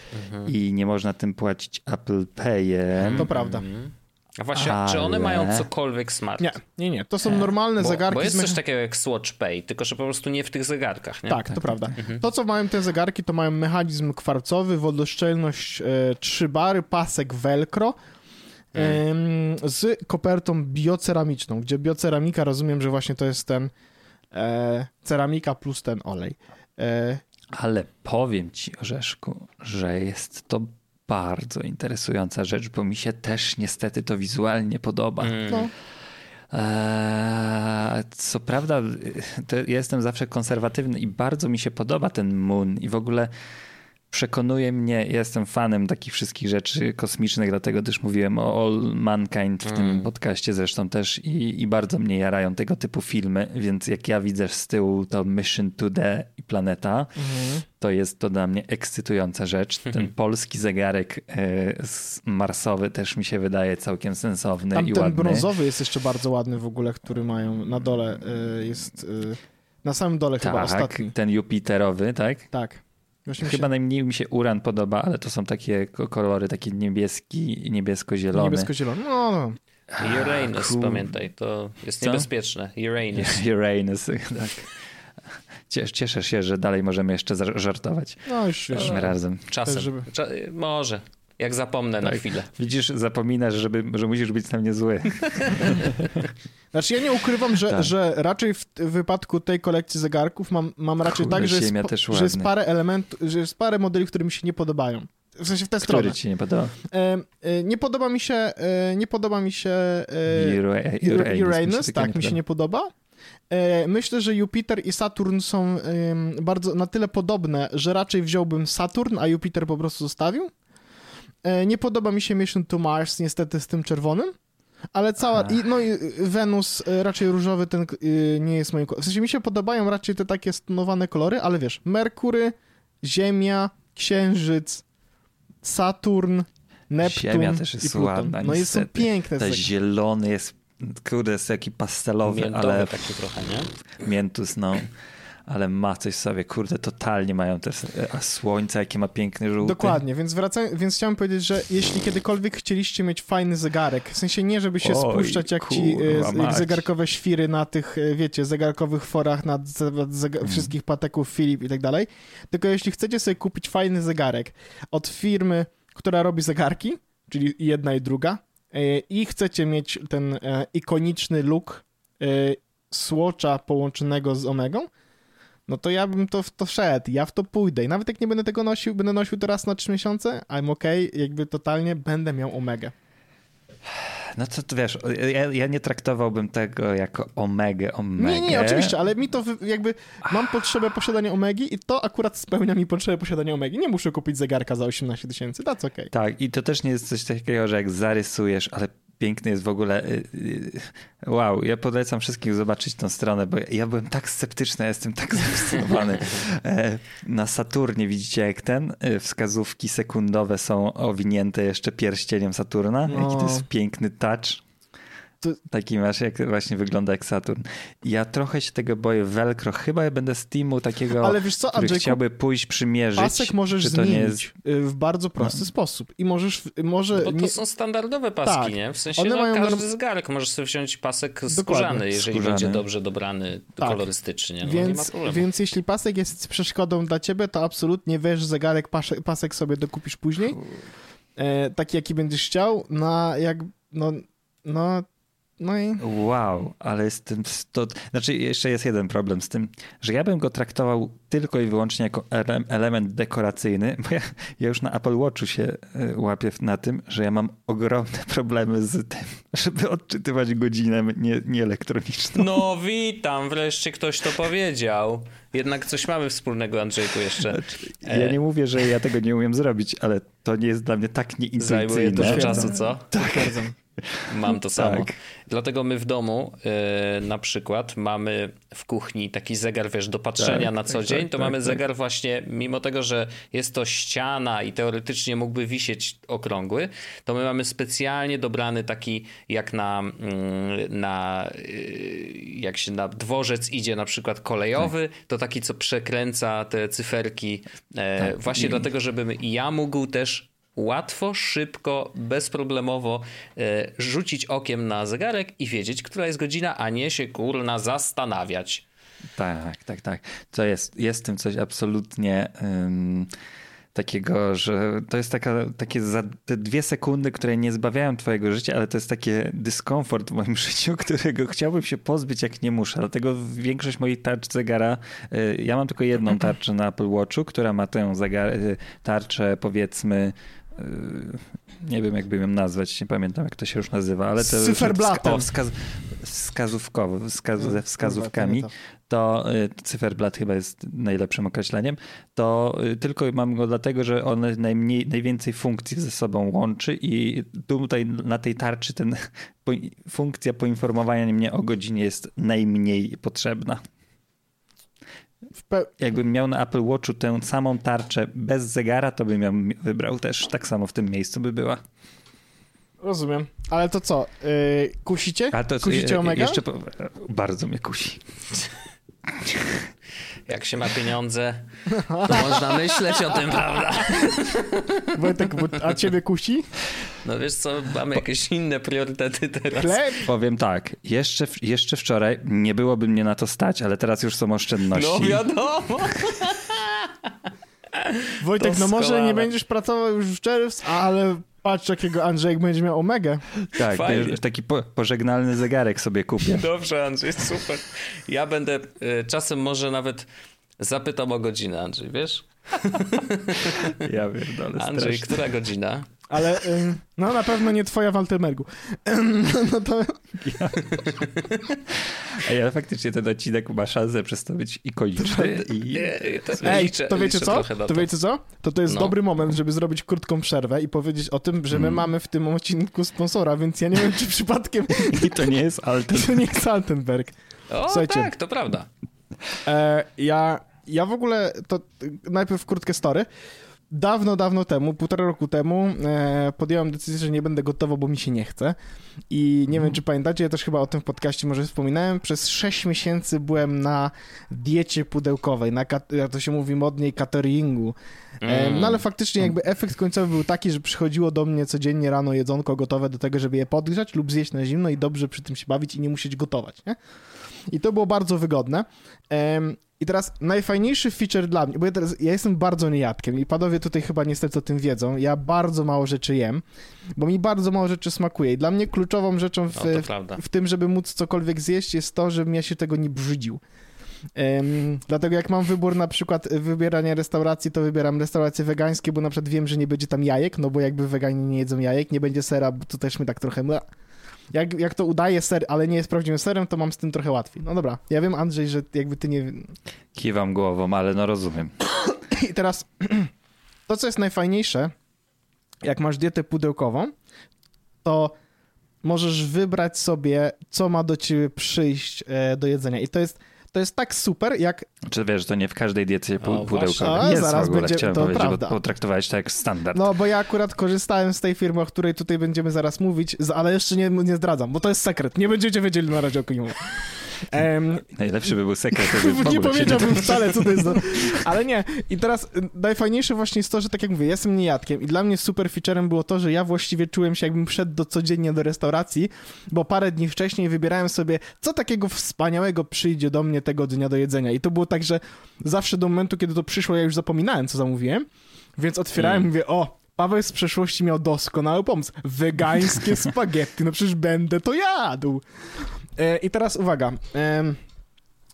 S2: i nie można tym płacić Apple Payem.
S3: To prawda.
S1: Mhm. A właśnie, czy one
S2: Ale-
S1: mają cokolwiek smart?
S3: Nie, nie, nie. To są normalne
S1: Bo,
S3: zegarki.
S1: bo jest coś takiego jak Swatch Pay, tylko że po prostu nie w tych zegarkach, nie?
S3: Tak, to prawda. To, co mają te zegarki, to mają mechanizm kwarcowy, wodoszczelność e, 3 bary, pasek velcro em, z kopertą bioceramiczną, gdzie bioceramika, rozumiem, że właśnie to jest ten e, ceramika plus ten olej. E,
S2: Ale powiem ci, Orzeszku, że jest to bardzo interesująca rzecz, bo mi się też niestety to wizualnie podoba.
S1: Mm.
S3: no,
S2: Eee, co prawda, ja jestem zawsze konserwatywny i bardzo mi się podoba ten Moon i w ogóle przekonuje mnie, ja jestem fanem takich wszystkich rzeczy kosmicznych, dlatego też mówiłem o All Mankind w tym
S1: Mm.
S2: podcaście zresztą też i, i bardzo mnie jarają tego typu filmy, więc jak ja widzę z tyłu to Mission to the i Planeta,
S3: mhm.
S2: to jest to dla mnie ekscytująca rzecz. Ten polski zegarek z- marsowy też mi się wydaje całkiem sensowny
S3: Tam
S2: i
S3: ten
S2: ładny.
S3: brązowy jest jeszcze bardzo ładny w ogóle, który mają na dole, e, jest e, na samym dole chyba
S2: tak,
S3: ostatni.
S2: ten Jupiterowy, tak?
S3: Tak. Właśnie
S2: Chyba
S3: się,
S2: najmniej mi się uran podoba, ale to są takie ko- kolory, takie niebieski, niebiesko-zielone.
S3: niebiesko-zielony. No, no.
S1: Uranus,
S2: Cool.
S1: pamiętaj, to jest
S2: Co?
S1: niebezpieczne. Uranus.
S2: Uranus, tak. Ciesz, cieszę się, że dalej możemy jeszcze żartować
S3: no już wiesz.
S2: razem.
S1: Czasem.
S3: Żeby-
S1: Cza- może. Jak zapomnę na
S2: Tak.
S1: chwilę.
S2: Widzisz, zapominasz, żeby, że musisz być na mnie zły.
S3: Znaczy ja nie ukrywam, że,
S2: Tak.
S3: że raczej w, w wypadku tej kolekcji zegarków mam, mam raczej
S2: Kurde,
S3: tak, że jest, że jest parę elementów, że jest parę modeli, które mi się nie podobają. W sensie w tę stronę.
S2: Który ci nie podoba?
S3: E, e, nie podoba mi się, e, nie podoba mi się e,
S2: Ura-
S3: Ur-
S2: Uranus,
S3: tak, mi się nie podoba. E, Myślę, że Jupiter i Saturn są bardzo na tyle podobne, że raczej wziąłbym Saturn, a Jupiter po prostu zostawił. E, Nie podoba mi się Mission to Mars, niestety z tym czerwonym. Ale cała. I, no i Wenus e, raczej różowy ten e, nie jest moim. ko- W sensie mi się podobają raczej te takie stonowane kolory, ale wiesz, Merkury, Ziemia, Księżyc, Saturn, Neptun.
S2: Ziemia też
S3: i
S2: jest
S3: Pluton.
S2: ładna,
S3: No i są piękne.
S2: Ten
S3: te-
S2: zielony jest, kurde, jest taki pastelowy,
S1: Miętowy
S2: ale
S1: taki trochę, nie?
S2: miętus, no. Ale ma coś w sobie, kurde, totalnie mają te, a słońce, jakie ma piękny żółty.
S3: Dokładnie, więc, wracając, więc chciałem powiedzieć, że jeśli kiedykolwiek chcieliście mieć fajny zegarek, w sensie nie, żeby się
S2: Oj,
S3: spuszczać jak ci
S2: kurwa
S3: e, zegarkowe świry na tych, e, wiecie, zegarkowych forach na
S2: Mm.
S3: wszystkich pateków Philip i tak dalej, tylko jeśli chcecie sobie kupić fajny zegarek od firmy, która robi zegarki, czyli jedna i druga, e, i chcecie mieć ten e, ikoniczny look e, Swatcha połączonego z Omegą, no to ja bym to w to szedł, ja w to pójdę i nawet jak nie będę tego nosił, będę nosił to raz na trzy miesiące, I'm okay, jakby totalnie będę miał omegę.
S2: No to, to wiesz, ja, ja nie traktowałbym tego jako omegę, omegę.
S3: Nie, nie, oczywiście, ale mi to jakby, mam potrzebę posiadania omegi i to akurat spełnia mi potrzebę posiadania omegi. Nie muszę kupić zegarka za 18 tysięcy, that's okay.
S2: Tak, i to też nie jest coś takiego, że jak zarysujesz, ale piękny jest w ogóle. y, y, Wow, ja polecam wszystkim zobaczyć tą stronę, bo ja byłem tak sceptyczny, ja jestem tak zafascynowany. E, Na Saturnie widzicie, jak ten y, wskazówki sekundowe są owinięte jeszcze pierścieniem Saturna. Jaki to
S3: No.
S2: jest piękny touch.
S3: To-
S2: Taki masz, jak właśnie wygląda jak Saturn. Ja trochę się tego boję. Velcro, chyba ja będę z teamu takiego,
S3: Ale wiesz co,
S2: który
S3: Andrzejku,
S2: chciałby pójść przymierzyć.
S3: pasek możesz zmienić
S2: nie jest...
S3: w bardzo prosty sposób i możesz, może...
S1: No Bo to
S3: nie,
S1: są standardowe paski,
S3: Tak.
S1: nie? W sensie
S3: One
S1: no,
S3: mają
S1: każdy zegarek możesz sobie wziąć pasek
S3: Dokładnie.
S1: skórzany, jeżeli
S2: Skórzany.
S1: będzie dobrze dobrany
S3: Tak.
S1: kolorystycznie. No, nie ma
S3: Więc,
S1: problemu.
S3: więc jeśli pasek jest przeszkodą dla ciebie, to absolutnie weź zegarek, pasek, pasek sobie dokupisz później. E, taki, jaki będziesz chciał, na jak, no, no, no i...
S2: Wow, ale z tym sto... Znaczy jeszcze jest jeden problem z tym, że ja bym go traktował tylko i wyłącznie jako ele- element dekoracyjny, bo ja, ja już na Apple Watchu się y, łapię na tym, że ja mam ogromne problemy z tym, żeby odczytywać godzinę nie, nie elektroniczną.
S1: No witam, wreszcie ktoś to powiedział. Jednak coś mamy wspólnego, Andrzejku, jeszcze.
S2: Ja nie mówię, że ja tego nie umiem zrobić, ale to nie jest dla mnie tak
S1: Zajmuje
S2: nieintuicyjne.
S1: dużo czasu, co?
S3: Potwierdzam.
S1: Mam to samo. Tak. Dlatego my w domu yy, na przykład mamy w kuchni taki zegar, wiesz, do patrzenia tak, na co tak, dzień, tak, to mamy tak, zegar właśnie, mimo tego, że jest to ściana i teoretycznie mógłby wisieć okrągły, to my mamy specjalnie dobrany taki, jak na, mm, na yy, jak się na dworzec idzie na przykład kolejowy, tak. to taki, co przekręca te cyferki, e, właśnie I... dlatego, żebym ja mógł też łatwo, szybko, bezproblemowo e, rzucić okiem na zegarek i wiedzieć, która jest godzina, a nie się kurna zastanawiać.
S2: Tak, tak, tak. To jest, jest w tym coś absolutnie um, takiego, że to jest taka, takie za te dwie sekundy, które nie zbawiają twojego życia, ale to jest takie dyskomfort w moim życiu, którego chciałbym się pozbyć, jak nie muszę. Dlatego większość moich tarcz zegara, y, ja mam tylko jedną tarczę na Apple Watchu, która ma tę zegar, y, tarczę powiedzmy nie wiem jakby ją nazwać, nie pamiętam jak to się już nazywa, ale to
S3: cyferblatem.
S2: Wskaz, wskazówkowo, wskaz, ze wskazówkami, to y, cyferblat chyba jest najlepszym określeniem, to y, tylko mam go dlatego, że on najmniej, najwięcej funkcji ze sobą łączy i tutaj na tej tarczy ten funkcja poinformowania mnie o godzinie jest najmniej potrzebna. Pe... Jakbym miał na Apple Watchu tę samą tarczę bez zegara, to bym ją wybrał też. Tak samo w tym miejscu by była.
S3: Rozumiem. Ale to co? Yy, kusicie? A to, Kusicie Omega?
S2: Jeszcze po... bardzo mnie kusi.
S1: Jak się ma pieniądze, to można myśleć o tym, prawda?
S3: Wojtek, a ciebie kusi?
S1: No wiesz co, mamy jakieś inne priorytety teraz.
S3: Chleb?
S2: Powiem tak, jeszcze, jeszcze wczoraj nie byłoby mnie na to stać, ale teraz już są oszczędności.
S1: No wiadomo.
S3: Wojtek, no może nie będziesz pracował już w czerwcu, ale patrz jakiego Andrzejek będzie miał Omega.
S2: Tak, Fajnie. taki po, pożegnalny zegarek sobie kupię.
S1: Dobrze Andrzej, super. Ja będę, y, czasem może nawet zapytam o godzinę Andrzej, wiesz?
S2: Ja pierdolę,
S1: Andrzej, strasznie. która godzina?
S3: Ale no na pewno nie twoja Waltermergu. No to...
S2: Ja. Ej, ale faktycznie ten odcinek ma szansę przez to być ikoniczny. I...
S3: Ej, to wiecie co? To wiecie co? To to jest no. dobry moment, żeby zrobić krótką przerwę i powiedzieć o tym, że my mm. mamy w tym odcinku sponsora, więc ja nie wiem, czy przypadkiem...
S2: I to nie jest Altenberg.
S3: to nie jest Altenberg.
S1: O, Słuchajcie, tak, to prawda.
S3: E, ja, ja w ogóle, to najpierw krótkie story dawno, dawno temu, półtora roku temu e, podjąłem decyzję, że nie będę gotował, bo mi się nie chce. I nie mm. wiem, czy pamiętacie, ja też chyba o tym w podcaście może wspominałem. Przez 6 miesięcy byłem na diecie pudełkowej, na, jak to się mówi modniej, cateringu. E, mm. No ale faktycznie jakby efekt końcowy był taki, że przychodziło do mnie codziennie rano jedzonko gotowe do tego, żeby je podgrzać lub zjeść na zimno i dobrze przy tym się bawić i nie musieć gotować, nie? I to było bardzo wygodne. I teraz najfajniejszy feature dla mnie, bo ja, teraz, ja jestem bardzo niejadkiem i panowie tutaj chyba niestety o tym wiedzą, ja bardzo mało rzeczy jem, bo mi bardzo mało rzeczy smakuje. I dla mnie kluczową rzeczą w, no, w, w tym, żeby móc cokolwiek zjeść jest to, żebym ja się tego nie brzydził. Um, dlatego jak mam wybór na przykład wybierania restauracji, to wybieram restauracje wegańskie, bo na przykład wiem, że nie będzie tam jajek, no bo jakby weganie nie jedzą jajek, nie będzie sera, bo to też my tak trochę jak, jak to udaje ser, ale nie jest prawdziwym serem, to mam z tym trochę łatwiej. No dobra, ja wiem Andrzej, że jakby ty nie...
S2: Kiwam głową, ale no rozumiem.
S3: I teraz to, co jest najfajniejsze, jak masz dietę pudełkową, to możesz wybrać sobie, co ma do ciebie przyjść e, do jedzenia. I to jest to jest tak super, jak...
S2: Czy wiesz, że to nie w każdej diecie pu- pudełkowej jest zaraz w ogóle, będzie, chciałem to powiedzieć, prawda. bo potraktowałeś to jak standard.
S3: No, bo ja akurat korzystałem z tej firmy, o której tutaj będziemy zaraz mówić, ale jeszcze nie, nie zdradzam, bo to jest sekret. Nie będziecie wiedzieli na razie o kim
S2: Um, Najlepszy by był sekret.
S3: nie powiedziałbym wcale, co to jest. Ale nie. I teraz y, najfajniejsze właśnie jest to, że tak jak mówię, jestem niejadkiem i dla mnie super featurem było to, że ja właściwie czułem się jakbym szedł do, codziennie do restauracji, bo parę dni wcześniej wybierałem sobie, co takiego wspaniałego przyjdzie do mnie tego dnia do jedzenia. I to było tak, że zawsze do momentu, kiedy to przyszło, ja już zapominałem, co zamówiłem, więc otwierałem mm. i mówię, o, Paweł z przeszłości miał doskonały pomysł. Wegańskie spaghetti, no przecież będę to jadł. E, I teraz uwaga.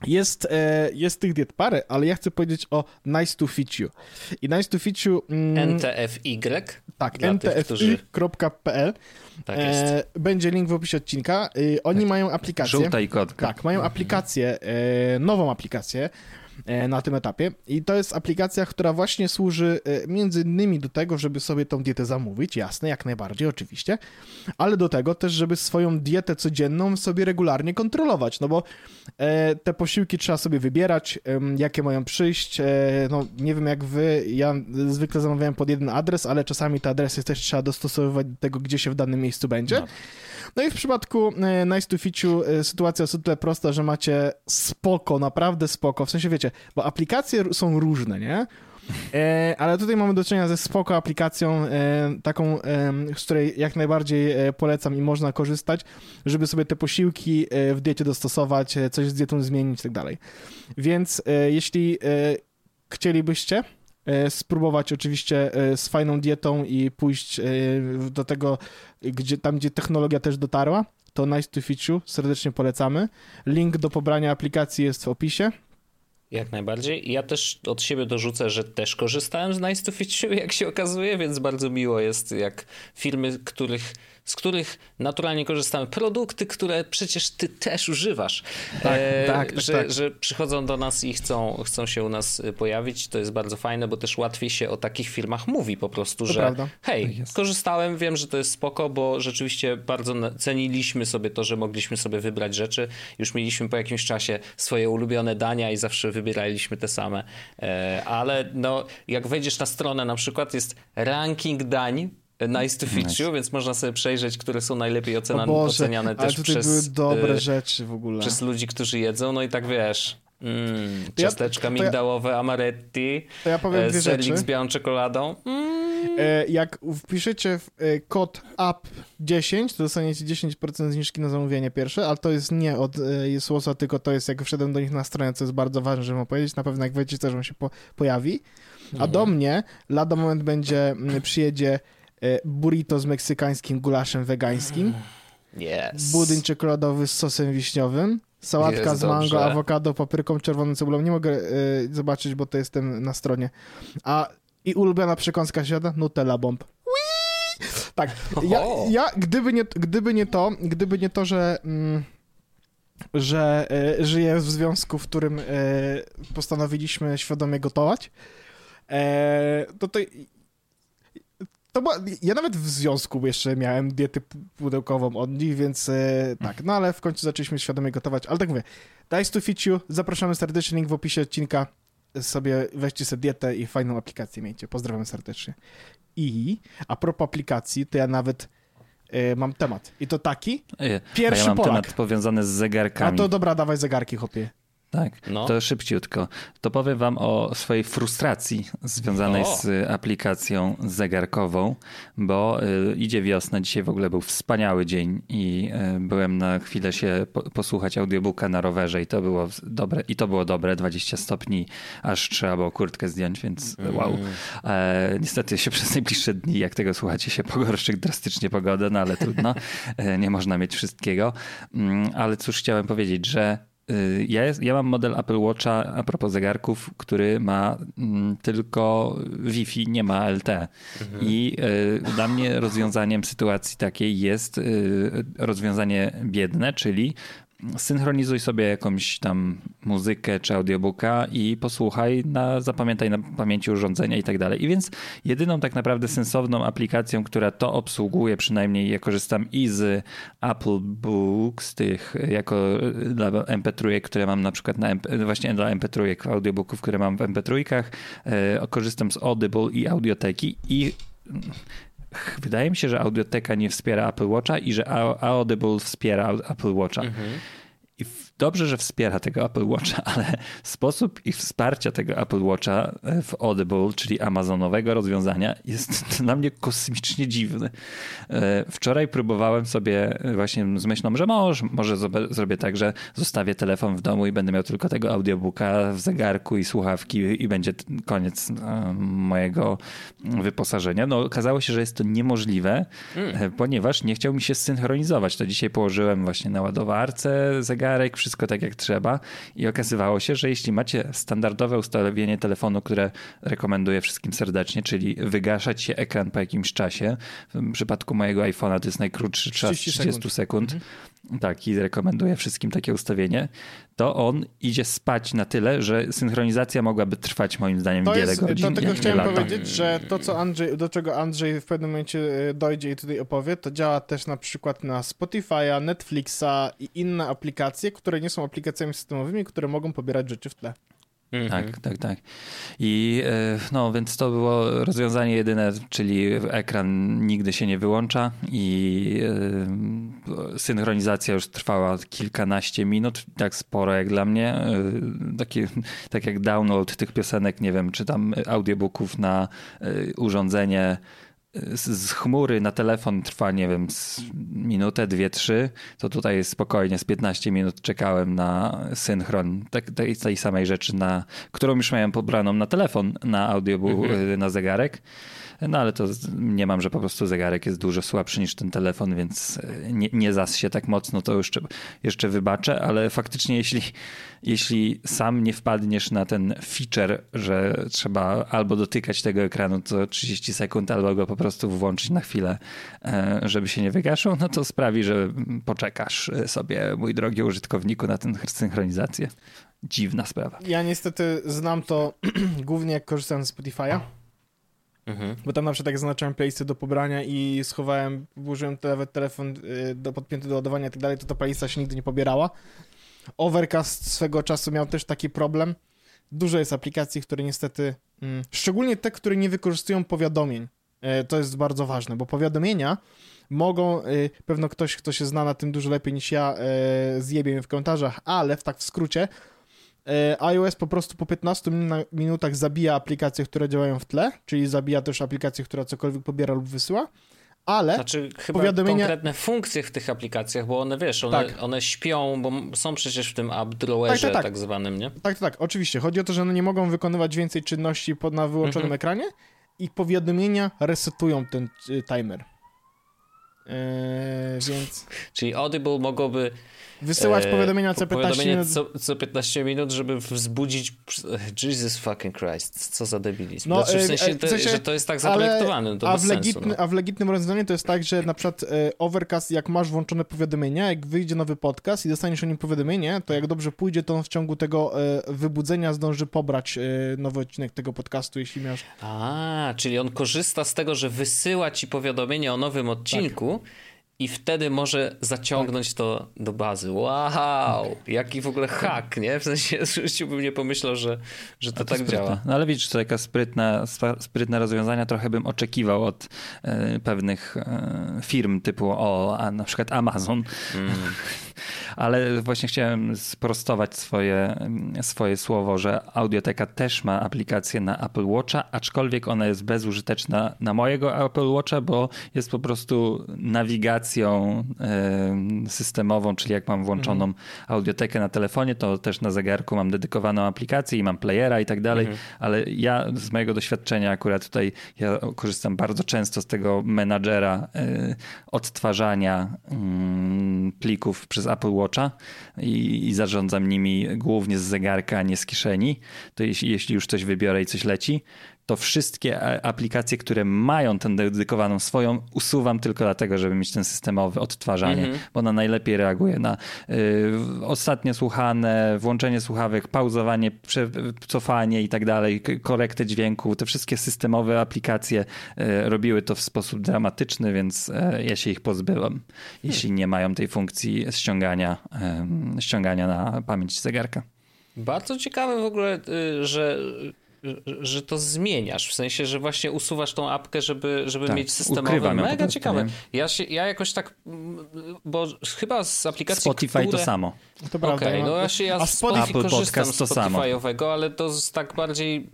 S3: Jest, e, jest tych diet parę, ale ja chcę powiedzieć o Nice to Fit You. I Nice to Fit You...
S1: Mm, NTFY?
S3: Tak, ntfi.pl. Tak jest. E, będzie link w opisie odcinka. Oni tak. mają aplikację.
S2: Żółta i kotka.
S3: Tak, mają aplikację, nową aplikację, na tym etapie. I to jest aplikacja, która właśnie służy e, między innymi do tego, żeby sobie tą dietę zamówić, jasne, jak najbardziej, oczywiście, ale do tego też, żeby swoją dietę codzienną sobie regularnie kontrolować, no bo e, te posiłki trzeba sobie wybierać, jakie mają przyjść, no nie wiem jak wy, ja zwykle zamawiałem pod jeden adres, ale czasami te adresy też trzeba dostosowywać do tego, gdzie się w danym miejscu będzie. No. No i w przypadku e, Nice to Feature e, sytuacja jest o tyle prosta, że macie spoko, naprawdę spoko, w sensie wiecie, bo aplikacje są różne, nie? E, ale tutaj mamy do czynienia ze spoko aplikacją, e, taką, e, z której jak najbardziej e, polecam i można korzystać, żeby sobie te posiłki w diecie dostosować, coś z dietą zmienić i tak dalej. Więc jeśli chcielibyście spróbować oczywiście e, z fajną dietą i pójść e, do tego, gdzie, tam gdzie technologia też dotarła, to Nice to Feature, serdecznie polecamy. Link do pobrania aplikacji jest w opisie.
S1: Jak najbardziej. Ja też od siebie dorzucę, że też korzystałem z Nice to Feature, jak się okazuje, więc bardzo miło jest, jak firmy, których z których naturalnie korzystamy. Produkty, które przecież ty też używasz.
S3: Tak, e, tak, tak,
S1: że,
S3: tak.
S1: że przychodzą do nas i chcą, chcą się u nas y, pojawić. To jest bardzo fajne, bo też łatwiej się o takich firmach mówi po prostu, to że prawda. hej, tak korzystałem, wiem, że to jest spoko, bo rzeczywiście bardzo ceniliśmy sobie to, że mogliśmy sobie wybrać rzeczy. Już mieliśmy po jakimś czasie swoje ulubione dania i zawsze wybieraliśmy te same. E, ale no, jak wejdziesz na stronę, na przykład jest ranking dań Nice to Feature, nice. więc można sobie przejrzeć, które są najlepiej oceniane, Boże, oceniane też przez...
S3: były dobre y, rzeczy w ogóle.
S1: Przez ludzi, którzy jedzą, no i tak wiesz... Mm, ciasteczka ja, migdałowe ja, amaretti,
S3: to ja powiem
S1: e, serlik z białą czekoladą.
S3: Mm. E, jak wpiszecie e, kod app10, to dostaniecie 10% zniżki na zamówienie pierwsze, ale to jest nie od Jesłosa, tylko to jest jak wszedłem do nich na stronę, co jest bardzo ważne, żeby powiedzieć. Na pewno jak wejdziecie też on się po, pojawi. A mhm. do mnie lada moment będzie, przyjedzie E, burrito z meksykańskim gulaszem wegańskim,
S1: yes.
S3: budyń czekoladowy z sosem wiśniowym, sałatka jest z mango, dobrze. awokado, papryką, czerwoną cebulą. Nie mogę y, zobaczyć, bo to jestem na stronie. A i ulubiona przekąska świata? Nutella Bomb. Whee! Tak, ja, ja, gdyby, nie, gdyby nie to, gdyby nie to, że... Mm, że y, żyję w związku, w którym y, postanowiliśmy świadomie gotować, to to to była, ja nawet w związku jeszcze miałem dietę pudełkową od nich, więc e, tak, no ale w końcu zaczęliśmy świadomie gotować. Ale tak mówię, Dice to Fit You, zapraszamy serdecznie, link w opisie odcinka. Sobie weźcie sobie dietę i fajną aplikację miejcie. Pozdrawiam serdecznie. I a propos aplikacji, to ja nawet e, mam temat. I to taki. Pierwszy a ja mam Polak. temat
S2: powiązany z zegarkami.
S3: A to dobra, dawaj zegarki, chopie.
S2: Tak, no. to szybciutko. To powiem wam o swojej frustracji związanej o. z aplikacją zegarkową, bo y, idzie wiosna. Dzisiaj w ogóle był wspaniały dzień i y, byłem na chwilę się po, posłuchać audiobooka na rowerze i to było dobre. I to było dobre, 20 stopni, aż trzeba było kurtkę zdjąć, więc wow. Mm. E, niestety się przez najbliższe dni, jak tego słuchacie, się pogorszy drastycznie pogoda, no ale trudno. E, nie można mieć wszystkiego. Mm, ale cóż chciałem powiedzieć, że Y, ja, jest, ja mam model Apple Watcha a propos zegarków, który ma mm, tylko Wi-Fi, nie ma LTE. Mhm. I y, dla mnie rozwiązaniem sytuacji takiej jest y, rozwiązanie biedne, czyli synchronizuj sobie jakąś tam muzykę czy audiobooka i posłuchaj, na, zapamiętaj na pamięci urządzenia i tak dalej. I więc jedyną tak naprawdę sensowną aplikacją, która to obsługuje, przynajmniej ja korzystam i z Apple Books, tych jako dla MP3, które mam na przykład na MP, właśnie dla MP3, audiobooków, które mam w MP3, e, korzystam z Audible i Audioteki i wydaje mi się, że Audioteka nie wspiera Apple Watcha i że Audible wspiera Apple Watcha. Mhm. Dobrze, że wspiera tego Apple Watcha, ale sposób ich wsparcia tego Apple Watcha w Audible, czyli amazonowego rozwiązania, jest dla mnie kosmicznie dziwny. E, wczoraj próbowałem sobie właśnie z myślą, że może, może zrobię tak, że zostawię telefon w domu i będę miał tylko tego audiobooka w zegarku i słuchawki i będzie koniec e, mojego wyposażenia. No okazało się, że jest to niemożliwe, mm. ponieważ nie chciał mi się synchronizować. To dzisiaj położyłem właśnie na ładowarce zegarek, wszystko tak jak trzeba i okazywało się, że jeśli macie standardowe ustawienie telefonu, które rekomenduję wszystkim serdecznie, czyli wygaszać się ekran po jakimś czasie, w przypadku mojego iPhone'a to jest najkrótszy czas 30 sekund, sekund. Mhm tak, i rekomenduję wszystkim takie ustawienie, to on idzie spać na tyle, że synchronizacja mogłaby trwać moim zdaniem
S3: to
S2: wiele
S3: jest,
S2: godzin.
S3: To tylko
S2: nie,
S3: chciałem
S2: nie
S3: powiedzieć, że to, co Andrzej, do czego Andrzej w pewnym momencie e, dojdzie i tutaj opowie, to działa też na przykład na Spotify'a, Netflixa i inne aplikacje, które nie są aplikacjami systemowymi, które mogą pobierać rzeczy w tle.
S2: Mhm. Tak, tak, tak. I e, no, więc to było rozwiązanie jedyne, czyli ekran nigdy się nie wyłącza i e, synchronizacja już trwała kilkanaście minut, tak sporo jak dla mnie. E, taki, tak jak download tych piosenek, nie wiem, czy tam audiobooków na urządzenie z chmury na telefon trwa, nie wiem, minutę, dwie, trzy, to tutaj spokojnie z 15 minut czekałem na synchron tej, tej samej rzeczy, na, którą już miałem pobraną na telefon, na audiobook, mhm. na zegarek. No ale to nie mam, że po prostu zegarek jest dużo słabszy niż ten telefon, więc e, nie, nie zas się tak mocno, to jeszcze, jeszcze wybaczę, ale faktycznie jeśli, jeśli sam nie wpadniesz na ten feature, że trzeba albo dotykać tego ekranu co 30 sekund, albo go po prostu włączyć na chwilę, e, żeby się nie wygaszył, no to sprawi, że poczekasz sobie, mój drogi użytkowniku, na tę synchronizację. Dziwna sprawa.
S3: Ja niestety znam to głównie jak korzystam z Spotify'a. Mhm. Bo tam na przykład jak zaznaczałem playlisty do pobrania i schowałem, włożyłem nawet telefon y, do, podpięty do ładowania i tak dalej, to ta playlista się nigdy nie pobierała. Overcast swego czasu miał też taki problem. Dużo jest aplikacji, które niestety, mm, szczególnie te, które nie wykorzystują powiadomień, y, to jest bardzo ważne, bo powiadomienia mogą, y, pewno ktoś, kto się zna na tym dużo lepiej niż ja, zjebie mnie w komentarzach, ale w tak w skrócie, E, iOS po prostu po 15 minutach zabija aplikacje, które działają w tle, czyli zabija też aplikację, która cokolwiek pobiera lub wysyła. Ale
S1: znaczy, chyba powiadomienia... konkretne funkcje w tych aplikacjach, bo one wiesz, one, tak. one śpią, bo są przecież w tym app drawerze tak, tak, tak. tak zwanym, nie?
S3: Tak, tak, tak, oczywiście. Chodzi o to, że one nie mogą wykonywać więcej czynności pod, na wyłączonym mhm. ekranie i powiadomienia resetują ten y, timer. Eee, więc...
S1: Czyli Audible mogłoby
S3: Wysyłać e, powiadomienia co 15 minut.
S1: Co, co 15 minut, żeby wzbudzić Jesus fucking Christ, co za debilizm. No, znaczy, w sensie, to, w sensie że to jest tak zaprojektowane, ale,
S3: to a, w legitny, no. a w legitnym rozwiązaniu to jest tak, że na przykład e, Overcast, jak masz włączone powiadomienia, jak wyjdzie nowy podcast i dostaniesz o nim powiadomienie, to jak dobrze pójdzie, to on w ciągu tego e, wybudzenia zdąży pobrać e, nowy odcinek tego podcastu, jeśli miałeś...
S1: A, czyli on korzysta z tego, że wysyła ci powiadomienie o nowym odcinku, tak i wtedy może zaciągnąć tak. to do bazy. Wow, jaki w ogóle hack, nie? W sensie w bym nie pomyślał, że, że to, to tak sprytne. działa.
S2: No ale widzisz, to taka sprytna, sprytne rozwiązania trochę bym oczekiwał od e, pewnych e, firm typu o, a na przykład Amazon. Mm. ale właśnie chciałem sprostować swoje, swoje słowo, że Audioteka też ma aplikację na Apple Watcha, aczkolwiek ona jest bezużyteczna na mojego Apple Watcha, bo jest po prostu nawigacją systemową, czyli jak mam włączoną mhm. audiotekę na telefonie, to też na zegarku mam dedykowaną aplikację i mam playera i tak dalej, mhm. ale ja z mojego doświadczenia akurat tutaj ja korzystam bardzo często z tego menadżera y, odtwarzania mm, plików przez Apple Watcha i, i zarządzam nimi głównie z zegarka, a nie z kieszeni, to jeśli, jeśli już coś wybiorę i coś leci, to wszystkie aplikacje, które mają tę dedykowaną swoją, usuwam tylko dlatego, żeby mieć ten systemowy odtwarzanie, mm -hmm. bo ona najlepiej reaguje na y, ostatnie słuchane, włączenie słuchawek, pauzowanie, cofanie i tak dalej, korektę dźwięku. Te wszystkie systemowe aplikacje y, robiły to w sposób dramatyczny, więc y, ja się ich pozbyłem, jeśli hmm. nie mają tej funkcji ściągania, ściągania na pamięć zegarka.
S1: Bardzo ciekawe w ogóle, y, że że to zmieniasz, w sensie, że właśnie usuwasz tą apkę, żeby, żeby tak, mieć systemowe. Mega ciekawe. Ja, się, ja jakoś tak, bo chyba z aplikacji,
S2: Spotify
S1: które...
S2: to samo.
S1: To prawda. Okay, no ja się ja z Spotify Apple korzystam z Spotify'owego, ale to jest tak bardziej,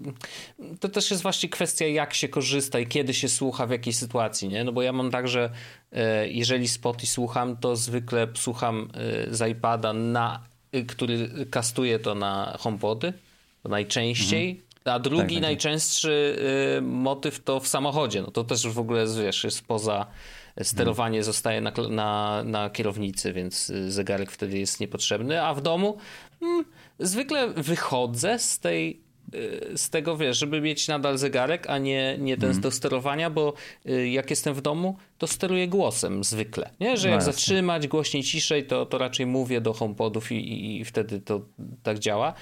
S1: to też jest właśnie kwestia jak się korzysta i kiedy się słucha, w jakiej sytuacji, nie? No bo ja mam tak, że e, jeżeli Spotify słucham, to zwykle słucham e, z iPada na, który kastuje to na HomePody, najczęściej. Mhm. A drugi tak, tak, tak, najczęstszy y, motyw to w samochodzie. No to też w ogóle wiesz, jest poza sterowanie hmm. zostaje na, na, na kierownicy, więc y, zegarek wtedy jest niepotrzebny, a w domu hmm, zwykle wychodzę z tej y, z tego, wiesz, żeby mieć nadal zegarek, a nie, nie ten mm. do sterowania, bo jak jestem w domu, to steruję głosem zwykle, nie? Że jak no zatrzymać głośniej, ciszej, to, to raczej mówię do HomePodów i, i, i wtedy to tak działa.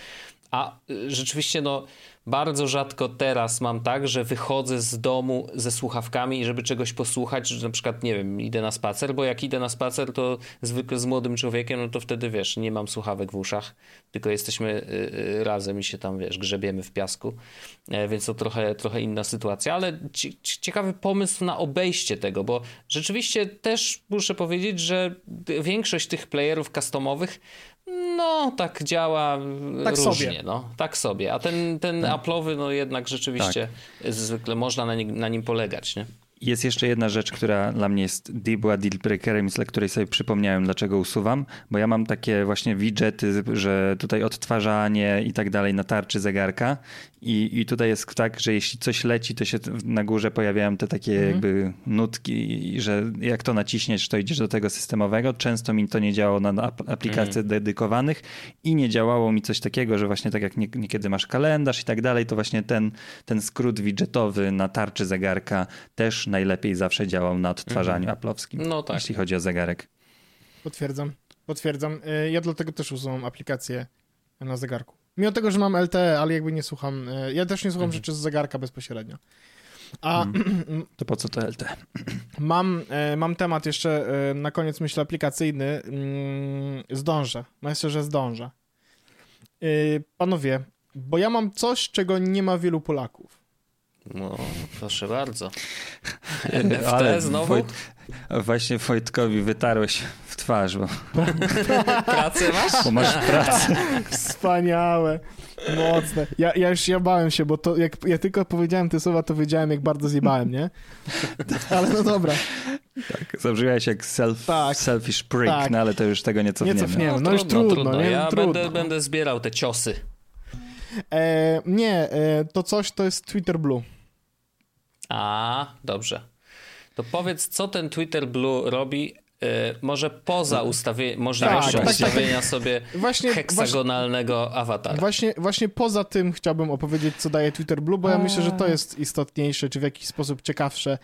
S1: A rzeczywiście, no bardzo rzadko teraz mam tak, że wychodzę z domu ze słuchawkami, żeby czegoś posłuchać, że na przykład, nie wiem, idę na spacer, bo jak idę na spacer, to zwykle z młodym człowiekiem, no to wtedy, wiesz, nie mam słuchawek w uszach, tylko jesteśmy y, y, razem i się tam, wiesz, grzebiemy w piasku, e, więc to trochę, trochę inna sytuacja, ale ciekawy pomysł na obejście tego, bo rzeczywiście też muszę powiedzieć, że większość tych playerów customowych no, tak działa tak różnie, sobie. no, tak sobie. A ten, ten tak. Apple'owy, no jednak rzeczywiście tak. zwykle można na, na nim polegać, nie?
S2: Jest jeszcze jedna rzecz, która dla mnie jest, była deal breakerem, z której sobie przypomniałem, dlaczego usuwam, bo ja mam takie właśnie widgety, że tutaj odtwarzanie i tak dalej na tarczy zegarka i, i tutaj jest tak, że jeśli coś leci, to się na górze pojawiają te takie mhm. jakby nutki, że jak to naciśniesz, to idziesz do tego systemowego. Często mi to nie działało na aplikacjach mhm. dedykowanych i nie działało mi coś takiego, że właśnie tak jak niekiedy masz kalendarz i tak dalej, to właśnie ten, ten skrót widgetowy na tarczy zegarka też najlepiej zawsze działał na odtwarzaniu mhm. aplowskim, no tak. jeśli chodzi o zegarek.
S3: Potwierdzam, potwierdzam. Y, ja dlatego też usuwam aplikację na zegarku. Mimo tego, że mam LTE, ale jakby nie słucham, y, ja też nie słucham mhm. rzeczy z zegarka bezpośrednio.
S2: A mhm. to po co to LTE?
S3: Mam, y, mam temat jeszcze na koniec, myślę, aplikacyjny. Mm, zdążę. Myślę, że zdążę. Panowie, bo ja mam coś, czego nie ma wielu Polaków.
S1: No, proszę bardzo. NFT Ale znowu? Wojt...
S2: Właśnie Wojtkowi wytarłeś w twarz, bo...
S1: Pracę masz?
S2: Bo masz pracę.
S3: Wspaniałe. Mocne. Ja, ja już ja bałem się, bo to jak ja tylko powiedziałem te słowa, to wiedziałem, jak bardzo zjebałem, nie? Ale no dobra.
S2: Tak, zabrzmiałeś jak self, tak, selfish prick, tak. no ale to już tego nie cofniemy.
S3: Nie cofniemy, no, no już trudno, trudno. Nie?
S1: Ja
S3: trudno.
S1: Będę, będę zbierał te ciosy.
S3: E, nie, e, to coś to jest Twitter Blue.
S1: A, dobrze. To powiedz, co ten Twitter Blue robi, e, może poza ustawie, możliwością tak, ustawienia tak, tak, sobie właśnie, heksagonalnego właśnie, awatara.
S3: Właśnie, właśnie poza tym chciałbym opowiedzieć, co daje Twitter Blue, bo ja myślę, że to jest istotniejsze, czy w jakiś sposób ciekawsze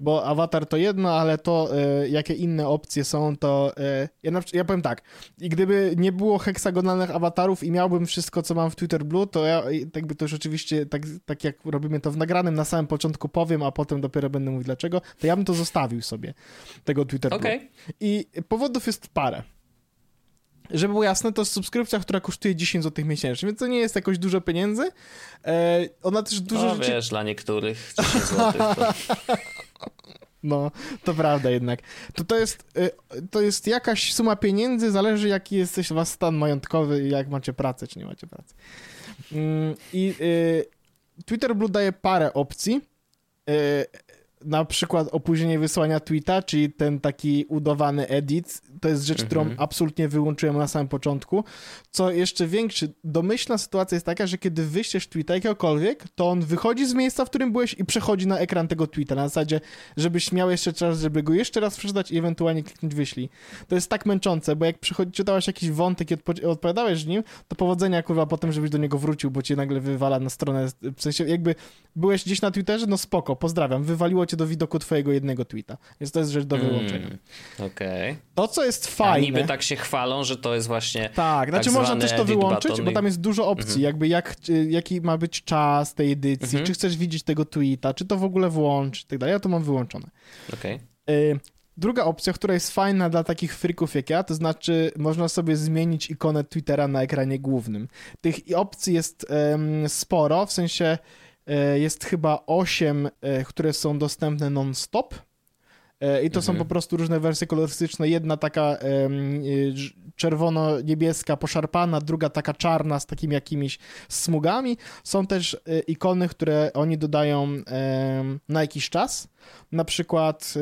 S3: bo awatar to jedno, ale to y, jakie inne opcje są, to y, ja, na, ja powiem tak, i gdyby nie było heksagonalnych awatarów i miałbym wszystko, co mam w Twitter Blue, to ja tak by to już oczywiście, tak, tak jak robimy to w nagranym, na samym początku powiem, a potem dopiero będę mówił dlaczego, to ja bym to zostawił sobie, tego Twitter okay. Blue. I powodów jest parę. Żeby było jasne, to jest subskrypcja, która kosztuje 10 zł miesięcznie, więc to nie jest jakoś dużo pieniędzy. E, ona też dużo
S1: no, rzeczy... wiesz, dla niektórych 10 zł to...
S3: No, to prawda jednak. To, to, jest, y, to jest jakaś suma pieniędzy, zależy jaki jest was stan majątkowy i jak macie pracę, czy nie macie pracy. Mm, I y, Twitter Blue daje parę opcji. Na przykład opóźnienie wysłania tweeta, czyli ten taki udawany edit, to jest rzecz, którą mhm. absolutnie wyłączyłem na samym początku. Co jeszcze większy, domyślna sytuacja jest taka, że kiedy wyślesz tweeta jakiegokolwiek, to on wychodzi z miejsca, w którym byłeś i przechodzi na ekran tego tweeta, na zasadzie, żebyś miał jeszcze czas, żeby go jeszcze raz przeczytać i ewentualnie kliknąć wyślij. To jest tak męczące, bo jak przychodzi, czytałeś jakiś wątek i odpo- odpowiadałeś nim, to powodzenia kurwa potem, żebyś do niego wrócił, bo cię nagle wywala na stronę, w sensie jakby byłeś gdzieś na Twitterze, no spoko, pozdrawiam, wywaliło cię do widoku twojego jednego tweeta, więc to jest rzecz do wyłączenia. Mm,
S1: Okej. Okay.
S3: To, co jest fajne... A
S1: niby tak się chwalą, że to jest właśnie
S3: Tak, znaczy
S1: tak
S3: można też to wyłączyć, bo tam jest dużo opcji, mhm. jakby jak, jaki ma być czas tej edycji, mhm. czy chcesz widzieć tego tweeta, czy to w ogóle włączyć i tak dalej. Ja to mam wyłączone.
S1: Okej.
S3: Okay. Druga opcja, która jest fajna dla takich frików jak ja, to znaczy można sobie zmienić ikonę Twittera na ekranie głównym. Tych opcji jest um, sporo, w sensie jest chyba 8, e, które są dostępne non-stop E, I to mhm. są po prostu różne wersje kolorystyczne. Jedna taka czerwono-niebieska, poszarpana, druga taka czarna z takimi jakimiś smugami. Są też e, ikony, które oni dodają na jakiś czas. Na przykład e,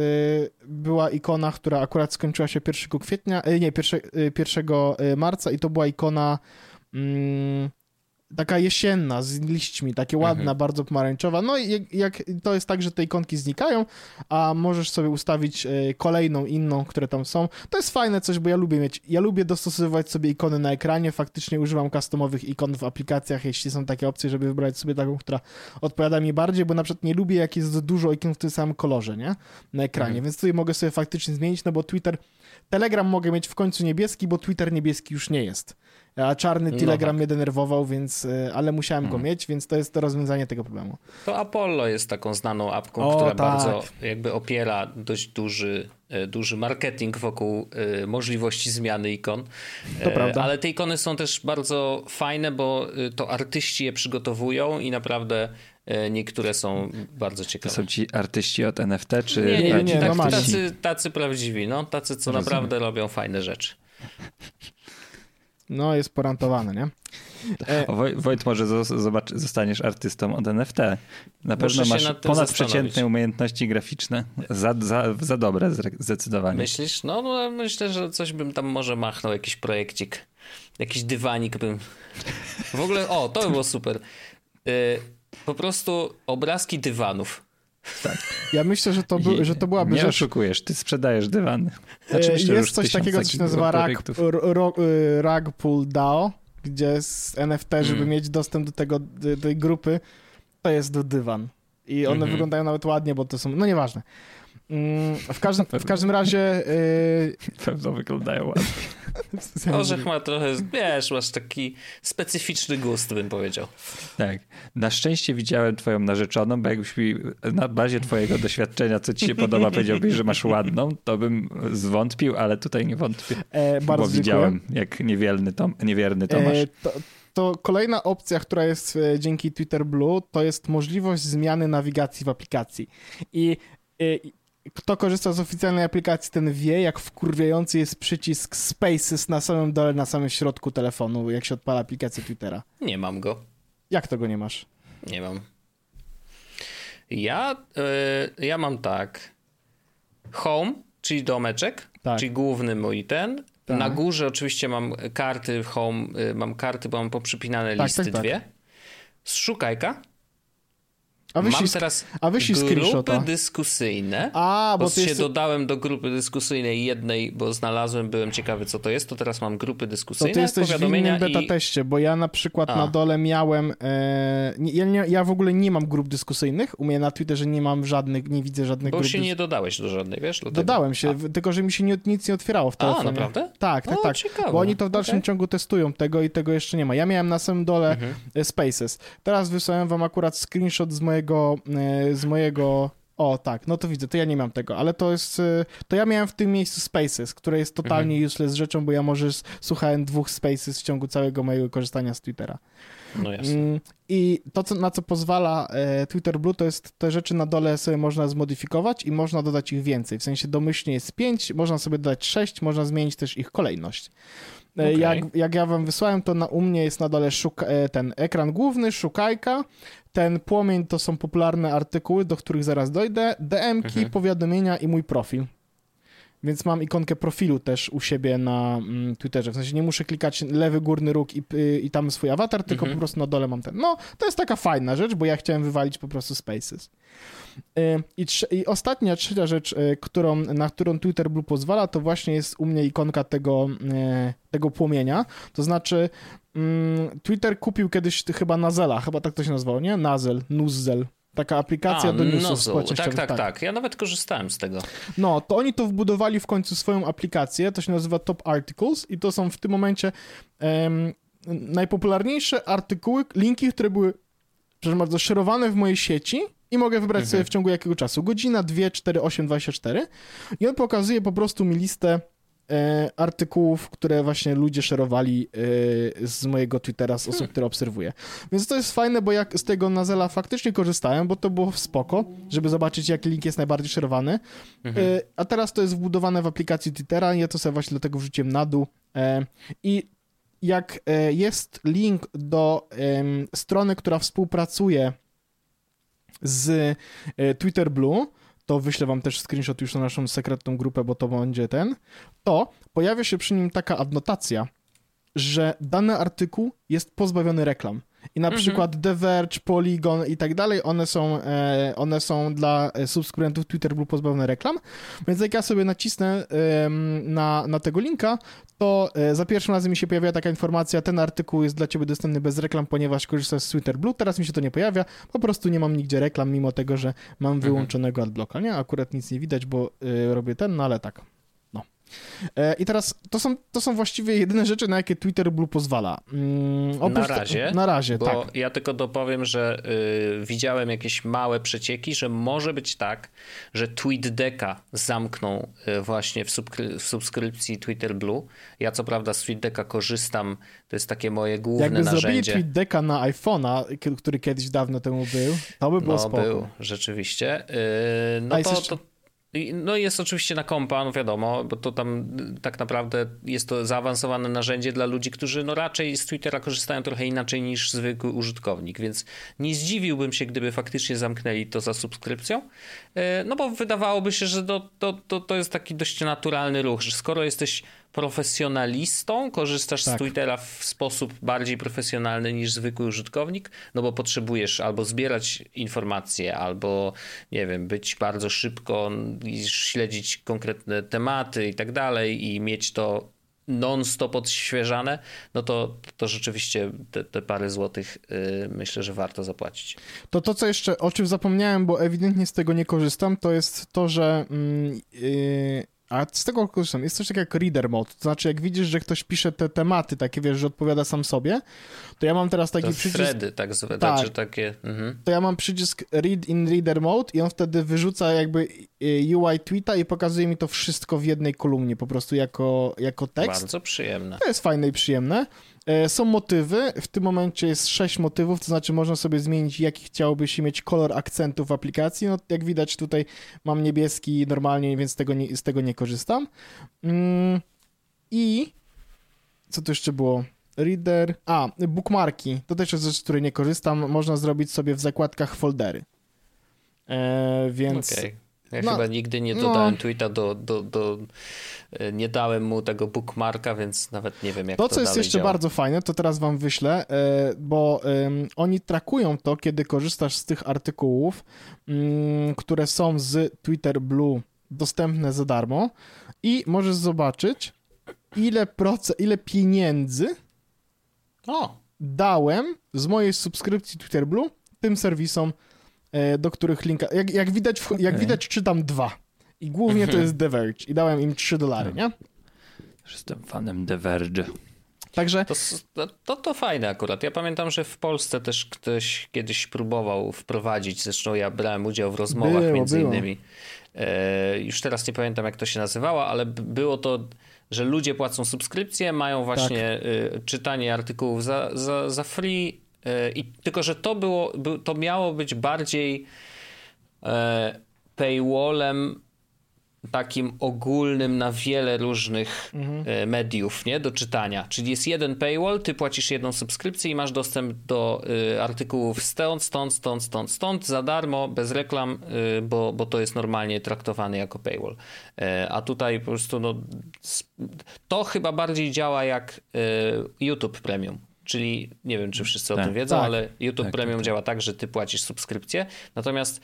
S3: była ikona, która akurat skończyła się 1 kwietnia, nie, 1, 1 marca i to była ikona mm, taka jesienna, z liśćmi, takie ładna, mhm. bardzo pomarańczowa. No i jak, jak, to jest tak, że te ikonki znikają, a możesz sobie ustawić e, kolejną, inną, które tam są. To jest fajne coś, bo ja lubię mieć, ja lubię dostosowywać sobie ikony na ekranie, faktycznie używam customowych ikon w aplikacjach, jeśli są takie opcje, żeby wybrać sobie taką, która odpowiada mi bardziej, bo na przykład nie lubię, jak jest dużo ikon w tym samym kolorze, nie? Na ekranie, mhm. więc tutaj mogę sobie faktycznie zmienić, no bo Twitter, Telegram mogę mieć w końcu niebieski, bo Twitter niebieski już nie jest. A czarny no Telegram no tak. mnie denerwował, więc, e, ale musiałem hmm. go mieć, więc to jest to rozwiązanie tego problemu.
S1: To Apollo jest taką znaną apką, o, która tak. bardzo jakby opiera dość duży, e, duży marketing wokół e, możliwości zmiany ikon.
S3: To prawda.
S1: Ale te ikony są też bardzo fajne, bo to artyści je przygotowują i naprawdę niektóre są bardzo ciekawe.
S2: To są ci artyści od NFT, czy...
S1: Nie, nie, nie, tak, tacy, tacy prawdziwi, no, tacy, co Rozumiem. naprawdę robią fajne rzeczy.
S3: No, jest porantowany, nie?
S2: E... Wojt, może zobacz, zostaniesz artystą od NFT. Na pewno masz ponadprzeciętne umiejętności graficzne. Za, za, za dobre zdecydowanie.
S1: Myślisz? No, no, myślę, że coś bym tam może machnął, jakiś projekcik. Jakiś dywanik bym... W ogóle, o, to by było super. Yy, po prostu obrazki dywanów.
S3: Tak. Ja myślę, że to, by, że to byłaby
S2: Nie rzecz... oszukujesz, ty sprzedajesz dywany.
S3: Znaczy, myślę, jest coś takiego, co się nazywa rag, Ragpool DAO, gdzie z NFT, żeby mm. mieć dostęp do tego, do tej grupy, to jest do dywan. I one mm -hmm. wyglądają nawet ładnie, bo to są, no nieważne. Mm, w każdym, w każdym razie... Yy...
S2: Pewno wyglądają ładnie.
S1: Orzech ma trochę, wiesz, masz taki specyficzny gust, bym powiedział.
S2: Tak. Na szczęście widziałem twoją narzeczoną, bo jakbyś mi na bazie twojego doświadczenia, co ci się podoba, powiedziałbyś, że masz ładną, to bym zwątpił, ale tutaj nie wątpię. E, bardzo bo widziałem, jak niewielny tom, niewierny Tomasz. E, to,
S3: to kolejna opcja, która jest e, dzięki Twitter Blue, to jest możliwość zmiany nawigacji w aplikacji. I, i kto korzysta z oficjalnej aplikacji, ten wie, jak wkurwiający jest przycisk Spaces na samym dole, na samym środku telefonu, jak się odpala aplikację Twittera.
S1: Nie mam go.
S3: Jak tego nie masz?
S1: Nie mam. Ja, yy, ja mam tak. Home, czyli domeczek, tak. czyli główny mój ten. Tak. Na górze oczywiście mam karty home, yy, mam karty, bo mam poprzypinane tak, listy tak, tak. dwie. Szukajka a Mam teraz a grupy dyskusyjne. A, bo, bo się jest... dodałem do grupy dyskusyjnej jednej, bo znalazłem, byłem ciekawy co to jest, to teraz mam grupy dyskusyjne,
S3: To ty jesteś w innym beta i... teście, bo ja na przykład a. na dole miałem, e, ja, nie, ja w ogóle nie mam grup dyskusyjnych, u mnie na Twitterze nie mam żadnych, nie widzę żadnych
S1: bo
S3: grup.
S1: Bo się nie dodałeś do żadnej, wiesz? Dlatego.
S3: Dodałem się, a. tylko że mi się nie, nic nie otwierało w telefonie.
S1: A, naprawdę?
S3: Tak, tak, o, tak. Ciekawe. Bo oni to w dalszym okay. ciągu testują tego i tego jeszcze nie ma. Ja miałem na samym dole mhm. E, Spaces. Teraz wysłałem wam akurat screenshot z mojego e, z mojego o, tak, no to widzę, to ja nie mam tego, ale to jest, y, to ja miałem w tym miejscu Spaces, które jest totalnie mhm. useless rzeczą, bo ja może słuchałem dwóch Spaces w ciągu całego mojego korzystania z Twittera.
S1: No jasne. Mm,
S3: I to, co, na co pozwala e, Twitter Blue, to jest te rzeczy na dole sobie można zmodyfikować i można dodać ich więcej. W sensie domyślnie jest 5, można sobie dodać 6, można zmienić też ich kolejność. E, okay. Jak, jak ja wam wysłałem, to na, u mnie jest na dole szuka, e, ten ekran główny, szukajka, ten płomień to są popularne artykuły, do których zaraz dojdę, DM-ki, mhm. powiadomienia i mój profil. Więc mam ikonkę profilu też u siebie na mm, Twitterze. W sensie nie muszę klikać lewy górny róg i, y, i tam swój awatar, tylko mhm. po prostu na dole mam ten. No, to jest taka fajna rzecz, bo ja chciałem wywalić po prostu Spaces. Y, I, I, ostatnia, trzecia rzecz, y, którą, na którą Twitter Blue pozwala, to właśnie jest u mnie ikonka tego, tego płomienia. To znaczy, mm, Twitter kupił kiedyś chyba Nazela, chyba tak to się nazywało, nie? Nazel, Nuzzel. Taka aplikacja A, do newsów
S1: tak, tak, tak, tak. Ja nawet korzystałem z tego.
S3: No, to oni to wbudowali w końcu swoją aplikację, to się nazywa Top Articles i to są w tym momencie um, najpopularniejsze artykuły, linki, które były, przepraszam bardzo, szerowane w mojej sieci i mogę wybrać mhm. sobie w ciągu jakiego czasu. Godzina, 2, 4, 8, 24 i on pokazuje po prostu mi listę artykułów, które właśnie ludzie szerowali e, z mojego Twittera, z osób, hmm. które obserwuję. Więc to jest fajne, bo jak z tego Nazela faktycznie korzystałem, bo to było spoko, żeby zobaczyć, jaki link jest najbardziej szerowany. Mhm. E, a teraz to jest wbudowane w aplikacji Twittera, ja to sobie właśnie dlatego wrzuciłem na dół. E, I jak e, jest link do strony, która współpracuje z e, Twitter Blue, to wyślę wam też screenshot już na naszą sekretną grupę, bo to będzie ten, to pojawia się przy nim taka adnotacja, że dany artykuł jest pozbawiony reklam. I na
S1: Mhm.
S3: przykład The Verge, Polygon i tak dalej, one są, e, one są dla e, subskrybentów Twitter Blue pozbawione reklam. Więc jak ja sobie nacisnę na, na tego linka, to e, za pierwszym razem mi się pojawia taka informacja, ten artykuł jest dla ciebie dostępny bez reklam, ponieważ korzystasz z Twitter Blue. Teraz mi się to nie pojawia, po prostu nie mam nigdzie reklam, mimo tego, że mam wyłączonego adblocka. Nie, akurat nic nie widać, bo robię ten, no ale tak. E, I teraz to są, to są właściwie jedyne rzeczy, na jakie Twitter Blue pozwala. Mm,
S1: Na
S3: oprócz te-
S1: razie,
S3: na razie,
S1: Bo
S3: tak.
S1: ja tylko dopowiem, że y, widziałem jakieś małe przecieki, że może być tak, że TweetDecka zamkną y, właśnie w, subskry- w subskrypcji Twitter Blue. Ja co prawda z TweetDecka korzystam, to jest takie moje główne
S3: Jakby zrobili
S1: narzędzie.
S3: TweetDecka na iPhone'a, który kiedyś dawno temu był, to by było
S1: No,
S3: spoko.
S1: był, rzeczywiście. Yy,
S3: A
S1: No to,
S3: jeszcze-
S1: to no jest oczywiście na kompa, no wiadomo, bo to tam y, tak naprawdę jest to zaawansowane narzędzie dla ludzi, którzy no raczej z Twittera korzystają trochę inaczej niż zwykły użytkownik, więc nie zdziwiłbym się, gdyby faktycznie zamknęli to za subskrypcją, Yy, no bo wydawałoby się, że to, to, to, to jest taki dość naturalny ruch, że skoro jesteś profesjonalistą, korzystasz
S3: Tak.
S1: z Twittera w sposób bardziej profesjonalny niż zwykły użytkownik, no bo potrzebujesz albo zbierać informacje, albo nie wiem, być bardzo szybko i śledzić konkretne tematy i tak dalej i mieć to non-stop odświeżane, no to, to rzeczywiście te, te parę złotych yy, myślę, że warto zapłacić.
S3: To to, co jeszcze, o czym zapomniałem, bo ewidentnie z tego nie korzystam, to jest to, że... Yy, a z tego korzystam. Jest coś takiego jak reader mode. To znaczy, jak widzisz, że ktoś pisze te tematy, takie wiesz, że odpowiada sam sobie, to ja mam teraz taki
S1: To
S3: przycisk.
S1: thready tak zwane,
S3: Tak.
S1: znaczy takie... Mhm.
S3: To ja mam przycisk read in reader mode i on wtedy wyrzuca jakby yy, UI tweeta i pokazuje mi to wszystko w jednej kolumnie, po prostu jako, jako tekst.
S1: Bardzo przyjemne.
S3: To jest fajne i przyjemne. E, Są motywy, w tym momencie jest sześć motywów, to znaczy można sobie zmienić, jaki chciałbyś mieć kolor akcentu w aplikacji. No, jak widać tutaj mam niebieski normalnie, więc tego nie, z tego nie korzystam. Mm, I co tu jeszcze było? Reader. A, bookmarki. To też jest rzecz, z której nie korzystam. Można zrobić sobie w zakładkach foldery. E, więc
S1: Okej. Ja
S3: no,
S1: chyba nigdy nie
S3: no.
S1: dodałem tweeta do, do, do... e, Nie dałem mu tego bookmarka, więc nawet nie wiem jak to
S3: To, co jest jeszcze
S1: działa.
S3: bardzo fajne, to teraz wam wyślę, e, bo oni trakują to, kiedy korzystasz z tych artykułów, mm, które są z Twitter Blue dostępne za darmo i możesz zobaczyć, ile, proce- ile pieniędzy
S1: O,
S3: dałem z mojej subskrypcji Twitter Blue tym serwisom, do których linka... Jak, jak, widać, w, jak
S2: Okej.
S3: widać, czytam dwa. I głównie to jest The Verge. I dałem im 3 dolary, nie?
S2: Jestem fanem The Verge.
S3: Także
S1: to, to, to, fajne akurat. Ja pamiętam, że w Polsce też ktoś kiedyś próbował wprowadzić, zresztą ja brałem udział w rozmowach
S3: Było,
S1: między
S3: było.
S1: innymi. E, już teraz nie pamiętam jak to się nazywało, ale było to, że ludzie płacą subskrypcję, mają właśnie e, czytanie artykułów za, za, za free e, i tylko, że to było, był- to miało być bardziej e, paywallem takim ogólnym na wiele różnych e, mediów, nie, do czytania. Czyli jest jeden paywall, ty płacisz jedną subskrypcję i masz dostęp do e, artykułów stąd, stąd, stąd, stąd, stąd, za darmo, bez reklam, e, bo, bo to jest normalnie traktowane jako paywall. E, a tutaj po prostu no, to chyba bardziej działa jak e, YouTube Premium. Czyli nie wiem, czy wszyscy o
S2: Tak.
S1: tym wiedzą,
S3: Tak.
S1: ale YouTube
S2: Tak,
S1: Premium
S2: tak, tak.
S1: działa tak, że ty płacisz subskrypcję, natomiast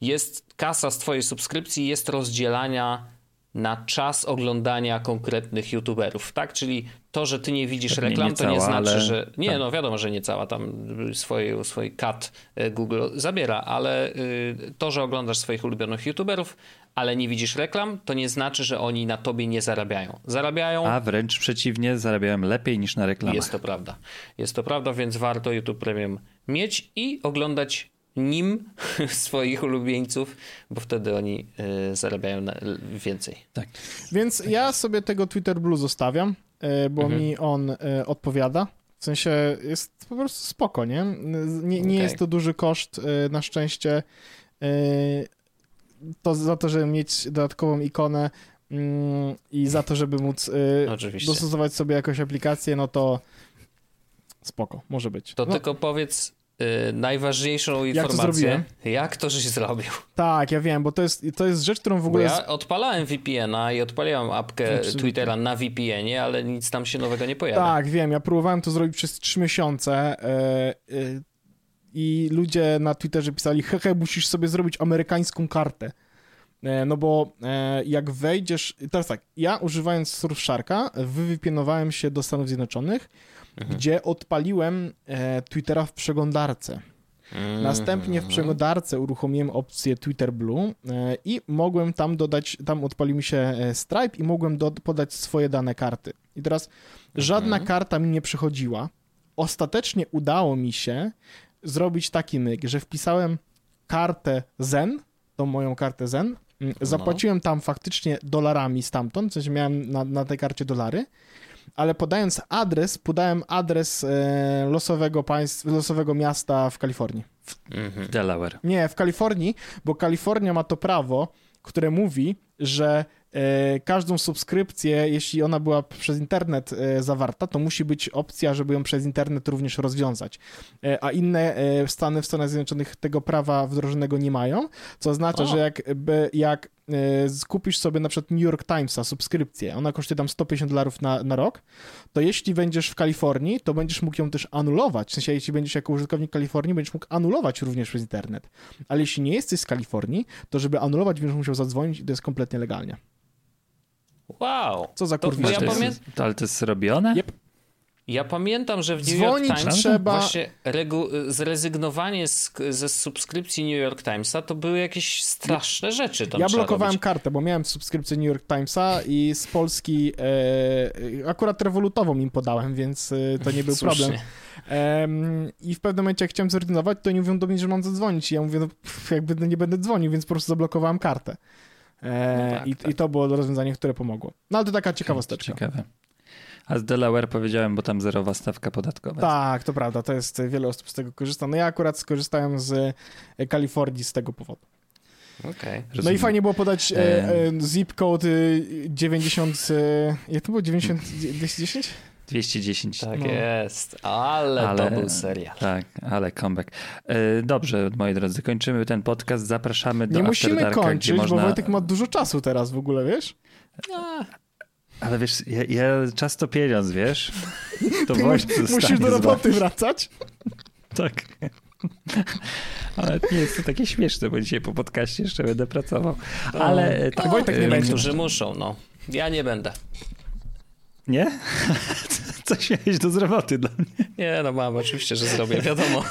S1: jest kasa z twojej subskrypcji jest rozdzielania na czas oglądania konkretnych youtuberów, tak? Czyli to, że ty nie widzisz
S2: Pewnie
S1: reklam,
S2: nie
S1: to nie znaczy,
S2: ale-
S1: że... Nie,
S2: tak.
S1: no wiadomo, że nie cała, tam swój, swój cut e, Google zabiera, ale y, to, że oglądasz swoich ulubionych youtuberów, ale nie widzisz reklam, to nie znaczy, że oni na tobie nie zarabiają. Zarabiają,
S2: A wręcz przeciwnie, zarabiałem lepiej niż na reklamach.
S1: jest to prawda. Jest to prawda, więc warto YouTube Premium mieć i oglądać nim swoich ulubieńców, bo wtedy oni y, zarabiają na, więcej.
S2: Tak.
S3: Więc ja sobie tego Twitter Blue zostawiam, e, bo
S1: Mhm.
S3: mi on e, odpowiada. W sensie jest po prostu spoko, nie? Nie, nie
S1: Okej.
S3: jest to duży koszt, e, na szczęście. E, To za to, żeby mieć dodatkową ikonę mm, i za to, żeby móc e,
S1: Oczywiście.
S3: dostosować sobie jakąś aplikację, no to spoko, może być.
S1: To
S3: No,
S1: tylko powiedz, y, najważniejszą
S3: Jak to
S1: informację. Jak to żeś zrobił?
S3: Tak, ja wiem, bo to jest, to jest rzecz, którą w
S1: Bo
S3: ogóle...
S1: ja odpalałem VPN-a i odpaliłem apkę. Twittera na VPN-ie, ale nic tam się nowego nie pojawia.
S3: Tak, wiem, ja próbowałem to zrobić przez trzy miesiące e, e, i ludzie na Twitterze pisali, hehe, musisz sobie zrobić amerykańską kartę. E, no bo jak wejdziesz, teraz tak, ja używając Surfsharka, wywypienowałem się do Stanów Zjednoczonych,
S1: Mhm.
S3: gdzie odpaliłem e, Twittera w przeglądarce.
S1: Mhm.
S3: Następnie w przeglądarce uruchomiłem opcję Twitter Blue e, i mogłem tam dodać, tam odpalił mi się e, Stripe i mogłem do, podać swoje dane karty. I teraz żadna
S1: Mhm.
S3: karta mi nie przychodziła. Ostatecznie udało mi się zrobić taki myk, że wpisałem kartę Zen, tą moją kartę Zen, mm, zapłaciłem tam faktycznie dolarami stamtąd, w sensie miałem na, na tej karcie dolary, ale podając adres, podałem adres e, losowego państw, losowego miasta w Kalifornii.
S1: Mhm.
S2: Delaware.
S3: Nie, w Kalifornii, bo Kalifornia ma to prawo, które mówi, że e, każdą subskrypcję, jeśli ona była przez internet e, zawarta, to musi być opcja, żeby ją przez internet również rozwiązać. E, a inne e, stany w Stanach Zjednoczonych tego prawa wdrożonego nie mają, co oznacza,
S1: O.
S3: że jak, jak skupisz sobie na przykład New York Timesa subskrypcję, ona kosztuje tam 150 dolarów na, na rok, to jeśli będziesz w Kalifornii, to będziesz mógł ją też anulować. W sensie, jeśli będziesz jako użytkownik Kalifornii, będziesz mógł anulować również przez internet. Ale jeśli nie jesteś z Kalifornii, to żeby anulować, będziesz musiał zadzwonić i to jest kompletnie legalnie.
S1: Wow.
S3: Co za
S1: To-
S3: kurwa.
S1: ja pamię-
S2: ale to jest robione?
S3: Yep.
S1: Ja pamiętam, że w New
S3: Dzwonić
S1: York Times
S3: trzeba-
S1: właśnie regu- zrezygnowanie z, ze subskrypcji New York Timesa to były jakieś straszne rzeczy tam
S3: Ja blokowałem
S1: robić.
S3: kartę, bo miałem subskrypcję New York Timesa i z Polski e, akurat rewolutową im podałem, więc e, to nie był
S1: Słusznie.
S3: problem. Em, I w pewnym momencie, jak chciałem zrezygnować, to oni mówią do mnie, że mam zadzwonić. I ja mówię, no jakby nie będę dzwonił, więc po prostu zablokowałem kartę. E,
S1: No tak,
S3: i,
S1: tak.
S3: I to było rozwiązanie, które pomogło. No ale to taka ciekawosteczka.
S2: Ciekawe. A z Delaware powiedziałem, bo tam zerowa stawka podatkowa.
S3: Tak, to prawda, to jest, wiele osób z tego korzysta. No ja akurat skorzystałem z e, Kalifornii z tego powodu.
S1: Okej.
S3: No i fajnie było podać e, e, zip code e, 90, e, jak to było, 90, 210?
S2: 210.
S1: Tak
S3: No.
S1: jest. Ale,
S2: Ale-
S1: to był serial.
S2: Tak, ale comeback. Dobrze, moi drodzy, kończymy ten podcast. Zapraszamy do
S3: Nie
S2: After
S3: musimy
S2: Darka,
S3: kończyć,
S2: gdzie można...
S3: bo Wojtek ma dużo czasu teraz w ogóle, wiesz?
S1: A,
S2: Ale wiesz, ja, ja czas to pieniądz, wiesz? To
S3: mus, musisz do roboty
S2: wami.
S3: wracać.
S2: Tak. Ale nie jest to takie śmieszne, bo dzisiaj po podcaście jeszcze będę pracował. Ale e, tak,
S3: Wojtek nie
S2: e,
S3: będzie.
S1: Niektórzy muszą, no. Ja nie będę.
S2: Nie? Coś miałeś do z roboty dla mnie.
S1: Nie, no mam, oczywiście, że zrobię, wiadomo.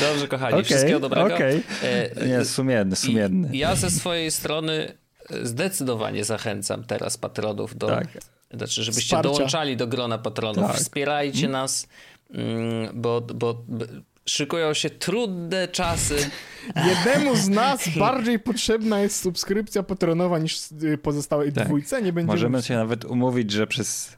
S1: Dobrze, kochani,
S2: Okej,
S1: wszystkiego dobrego.
S2: okej.
S1: E,
S2: Nie, sumienny, sumienny.
S1: I ja ze swojej strony zdecydowanie zachęcam teraz patronów do.
S2: Tak.
S1: Znaczy, żebyście
S3: Wsparcia.
S1: dołączali do grona patronów.
S2: Tak.
S1: Wspierajcie nas, mm, bo, bo, bo szykują się trudne czasy.
S3: Jednemu z nas bardziej potrzebna jest subskrypcja patronowa niż y, pozostałej
S2: Tak.
S3: dwójce. Nie będziemy...
S2: Możemy się nawet umówić, że przez...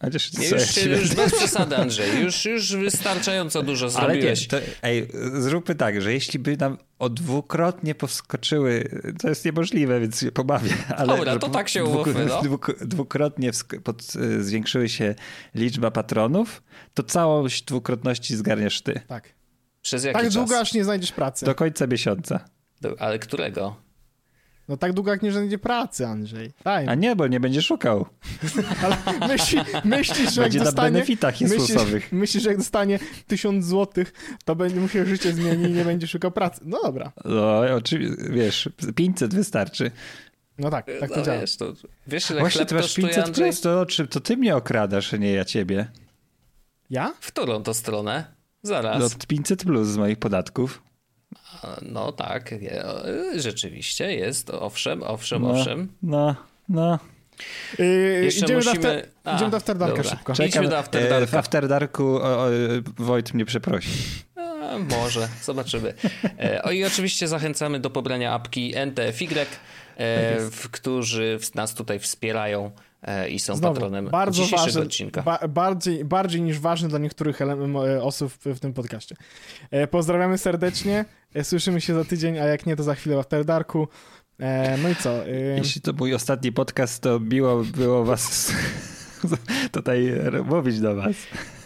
S2: Chociaż co,
S1: Nie,
S2: ja
S1: już, już bez przesady, Andrzej. Już, już wystarczająco dużo
S2: Ale nie,
S1: zrobiłeś.
S2: to, ej, zróbmy tak, że jeśli by nam o dwukrotnie poskoczyły, to jest niemożliwe, więc się pobawię. Ale
S1: Dobra, to tak się
S2: dwuk-
S1: umówmy, no.
S2: dwuk- dwukrotnie wsk- pod, zwiększyły się liczba patronów, to całość dwukrotności zgarniesz ty.
S3: Tak.
S1: Przez jaki
S3: Tak
S1: czas?
S3: długo, aż nie znajdziesz pracy.
S2: Do końca miesiąca.
S1: Do- Ale którego?
S3: No tak długo, jak nie znajdzie pracy, Andrzej. Daj.
S2: A nie, bo nie będziesz szukał.
S3: Ale myśli, myślisz, że jak
S2: Będzie na
S3: dostanie...
S2: benefitach Jezusowych.
S3: Myślisz, myślisz, że jak dostanie tysiąc złotych, to będzie mu się życie zmieni i nie będzie szukał pracy. No dobra.
S2: No, oczywiście, wiesz, 500 wystarczy.
S3: No tak, tak to
S1: no,
S3: działa.
S1: wiesz, to, wiesz ile
S2: Właśnie ty masz
S1: kosztuje,
S2: 500
S1: Andrzej?
S2: plus, to, czy, to ty mnie okradasz, a nie ja ciebie.
S3: Ja?
S1: W którą to stronę? Zaraz.
S2: No 500 plus z moich podatków.
S1: No tak, je- rzeczywiście jest, owszem, owszem,
S2: No,
S1: owszem.
S2: no, no.
S3: Yy,
S1: Jeszcze
S3: idziemy,
S1: musimy...
S3: do after,
S1: A,
S3: idziemy do After Darka
S1: dobra.
S3: szybko.
S1: Idźmy do After
S2: E, W
S1: Darka.
S2: After Darku o, o, Wojt mnie przeprosi.
S1: A, może, zobaczymy. E, o i oczywiście zachęcamy do pobrania apki NTFY,
S3: Tak
S1: e, w, którzy nas tutaj wspierają e, i są
S3: Znowu,
S1: patronem
S3: bardzo
S1: dzisiejszego
S3: ważny,
S1: odcinka.
S3: ba, bardziej, bardziej niż ważny dla niektórych e, osób w, w tym podcaście. E, pozdrawiamy serdecznie, e, E, słyszymy się za tydzień, a jak nie, to za chwilę w After Darku. E, no i co? E,
S2: Jeśli to mój ostatni podcast, to miło było was tutaj mówić do was.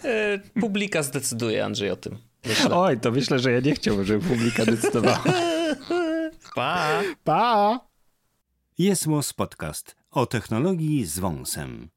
S1: E, publika zdecyduje, Andrzej, o tym.
S2: Myślę. Oj, to myślę, że ja nie chciałbym, żeby publika decydowała.
S1: Pa!
S3: Pa!
S4: Jest Podcast o technologii z wąsem.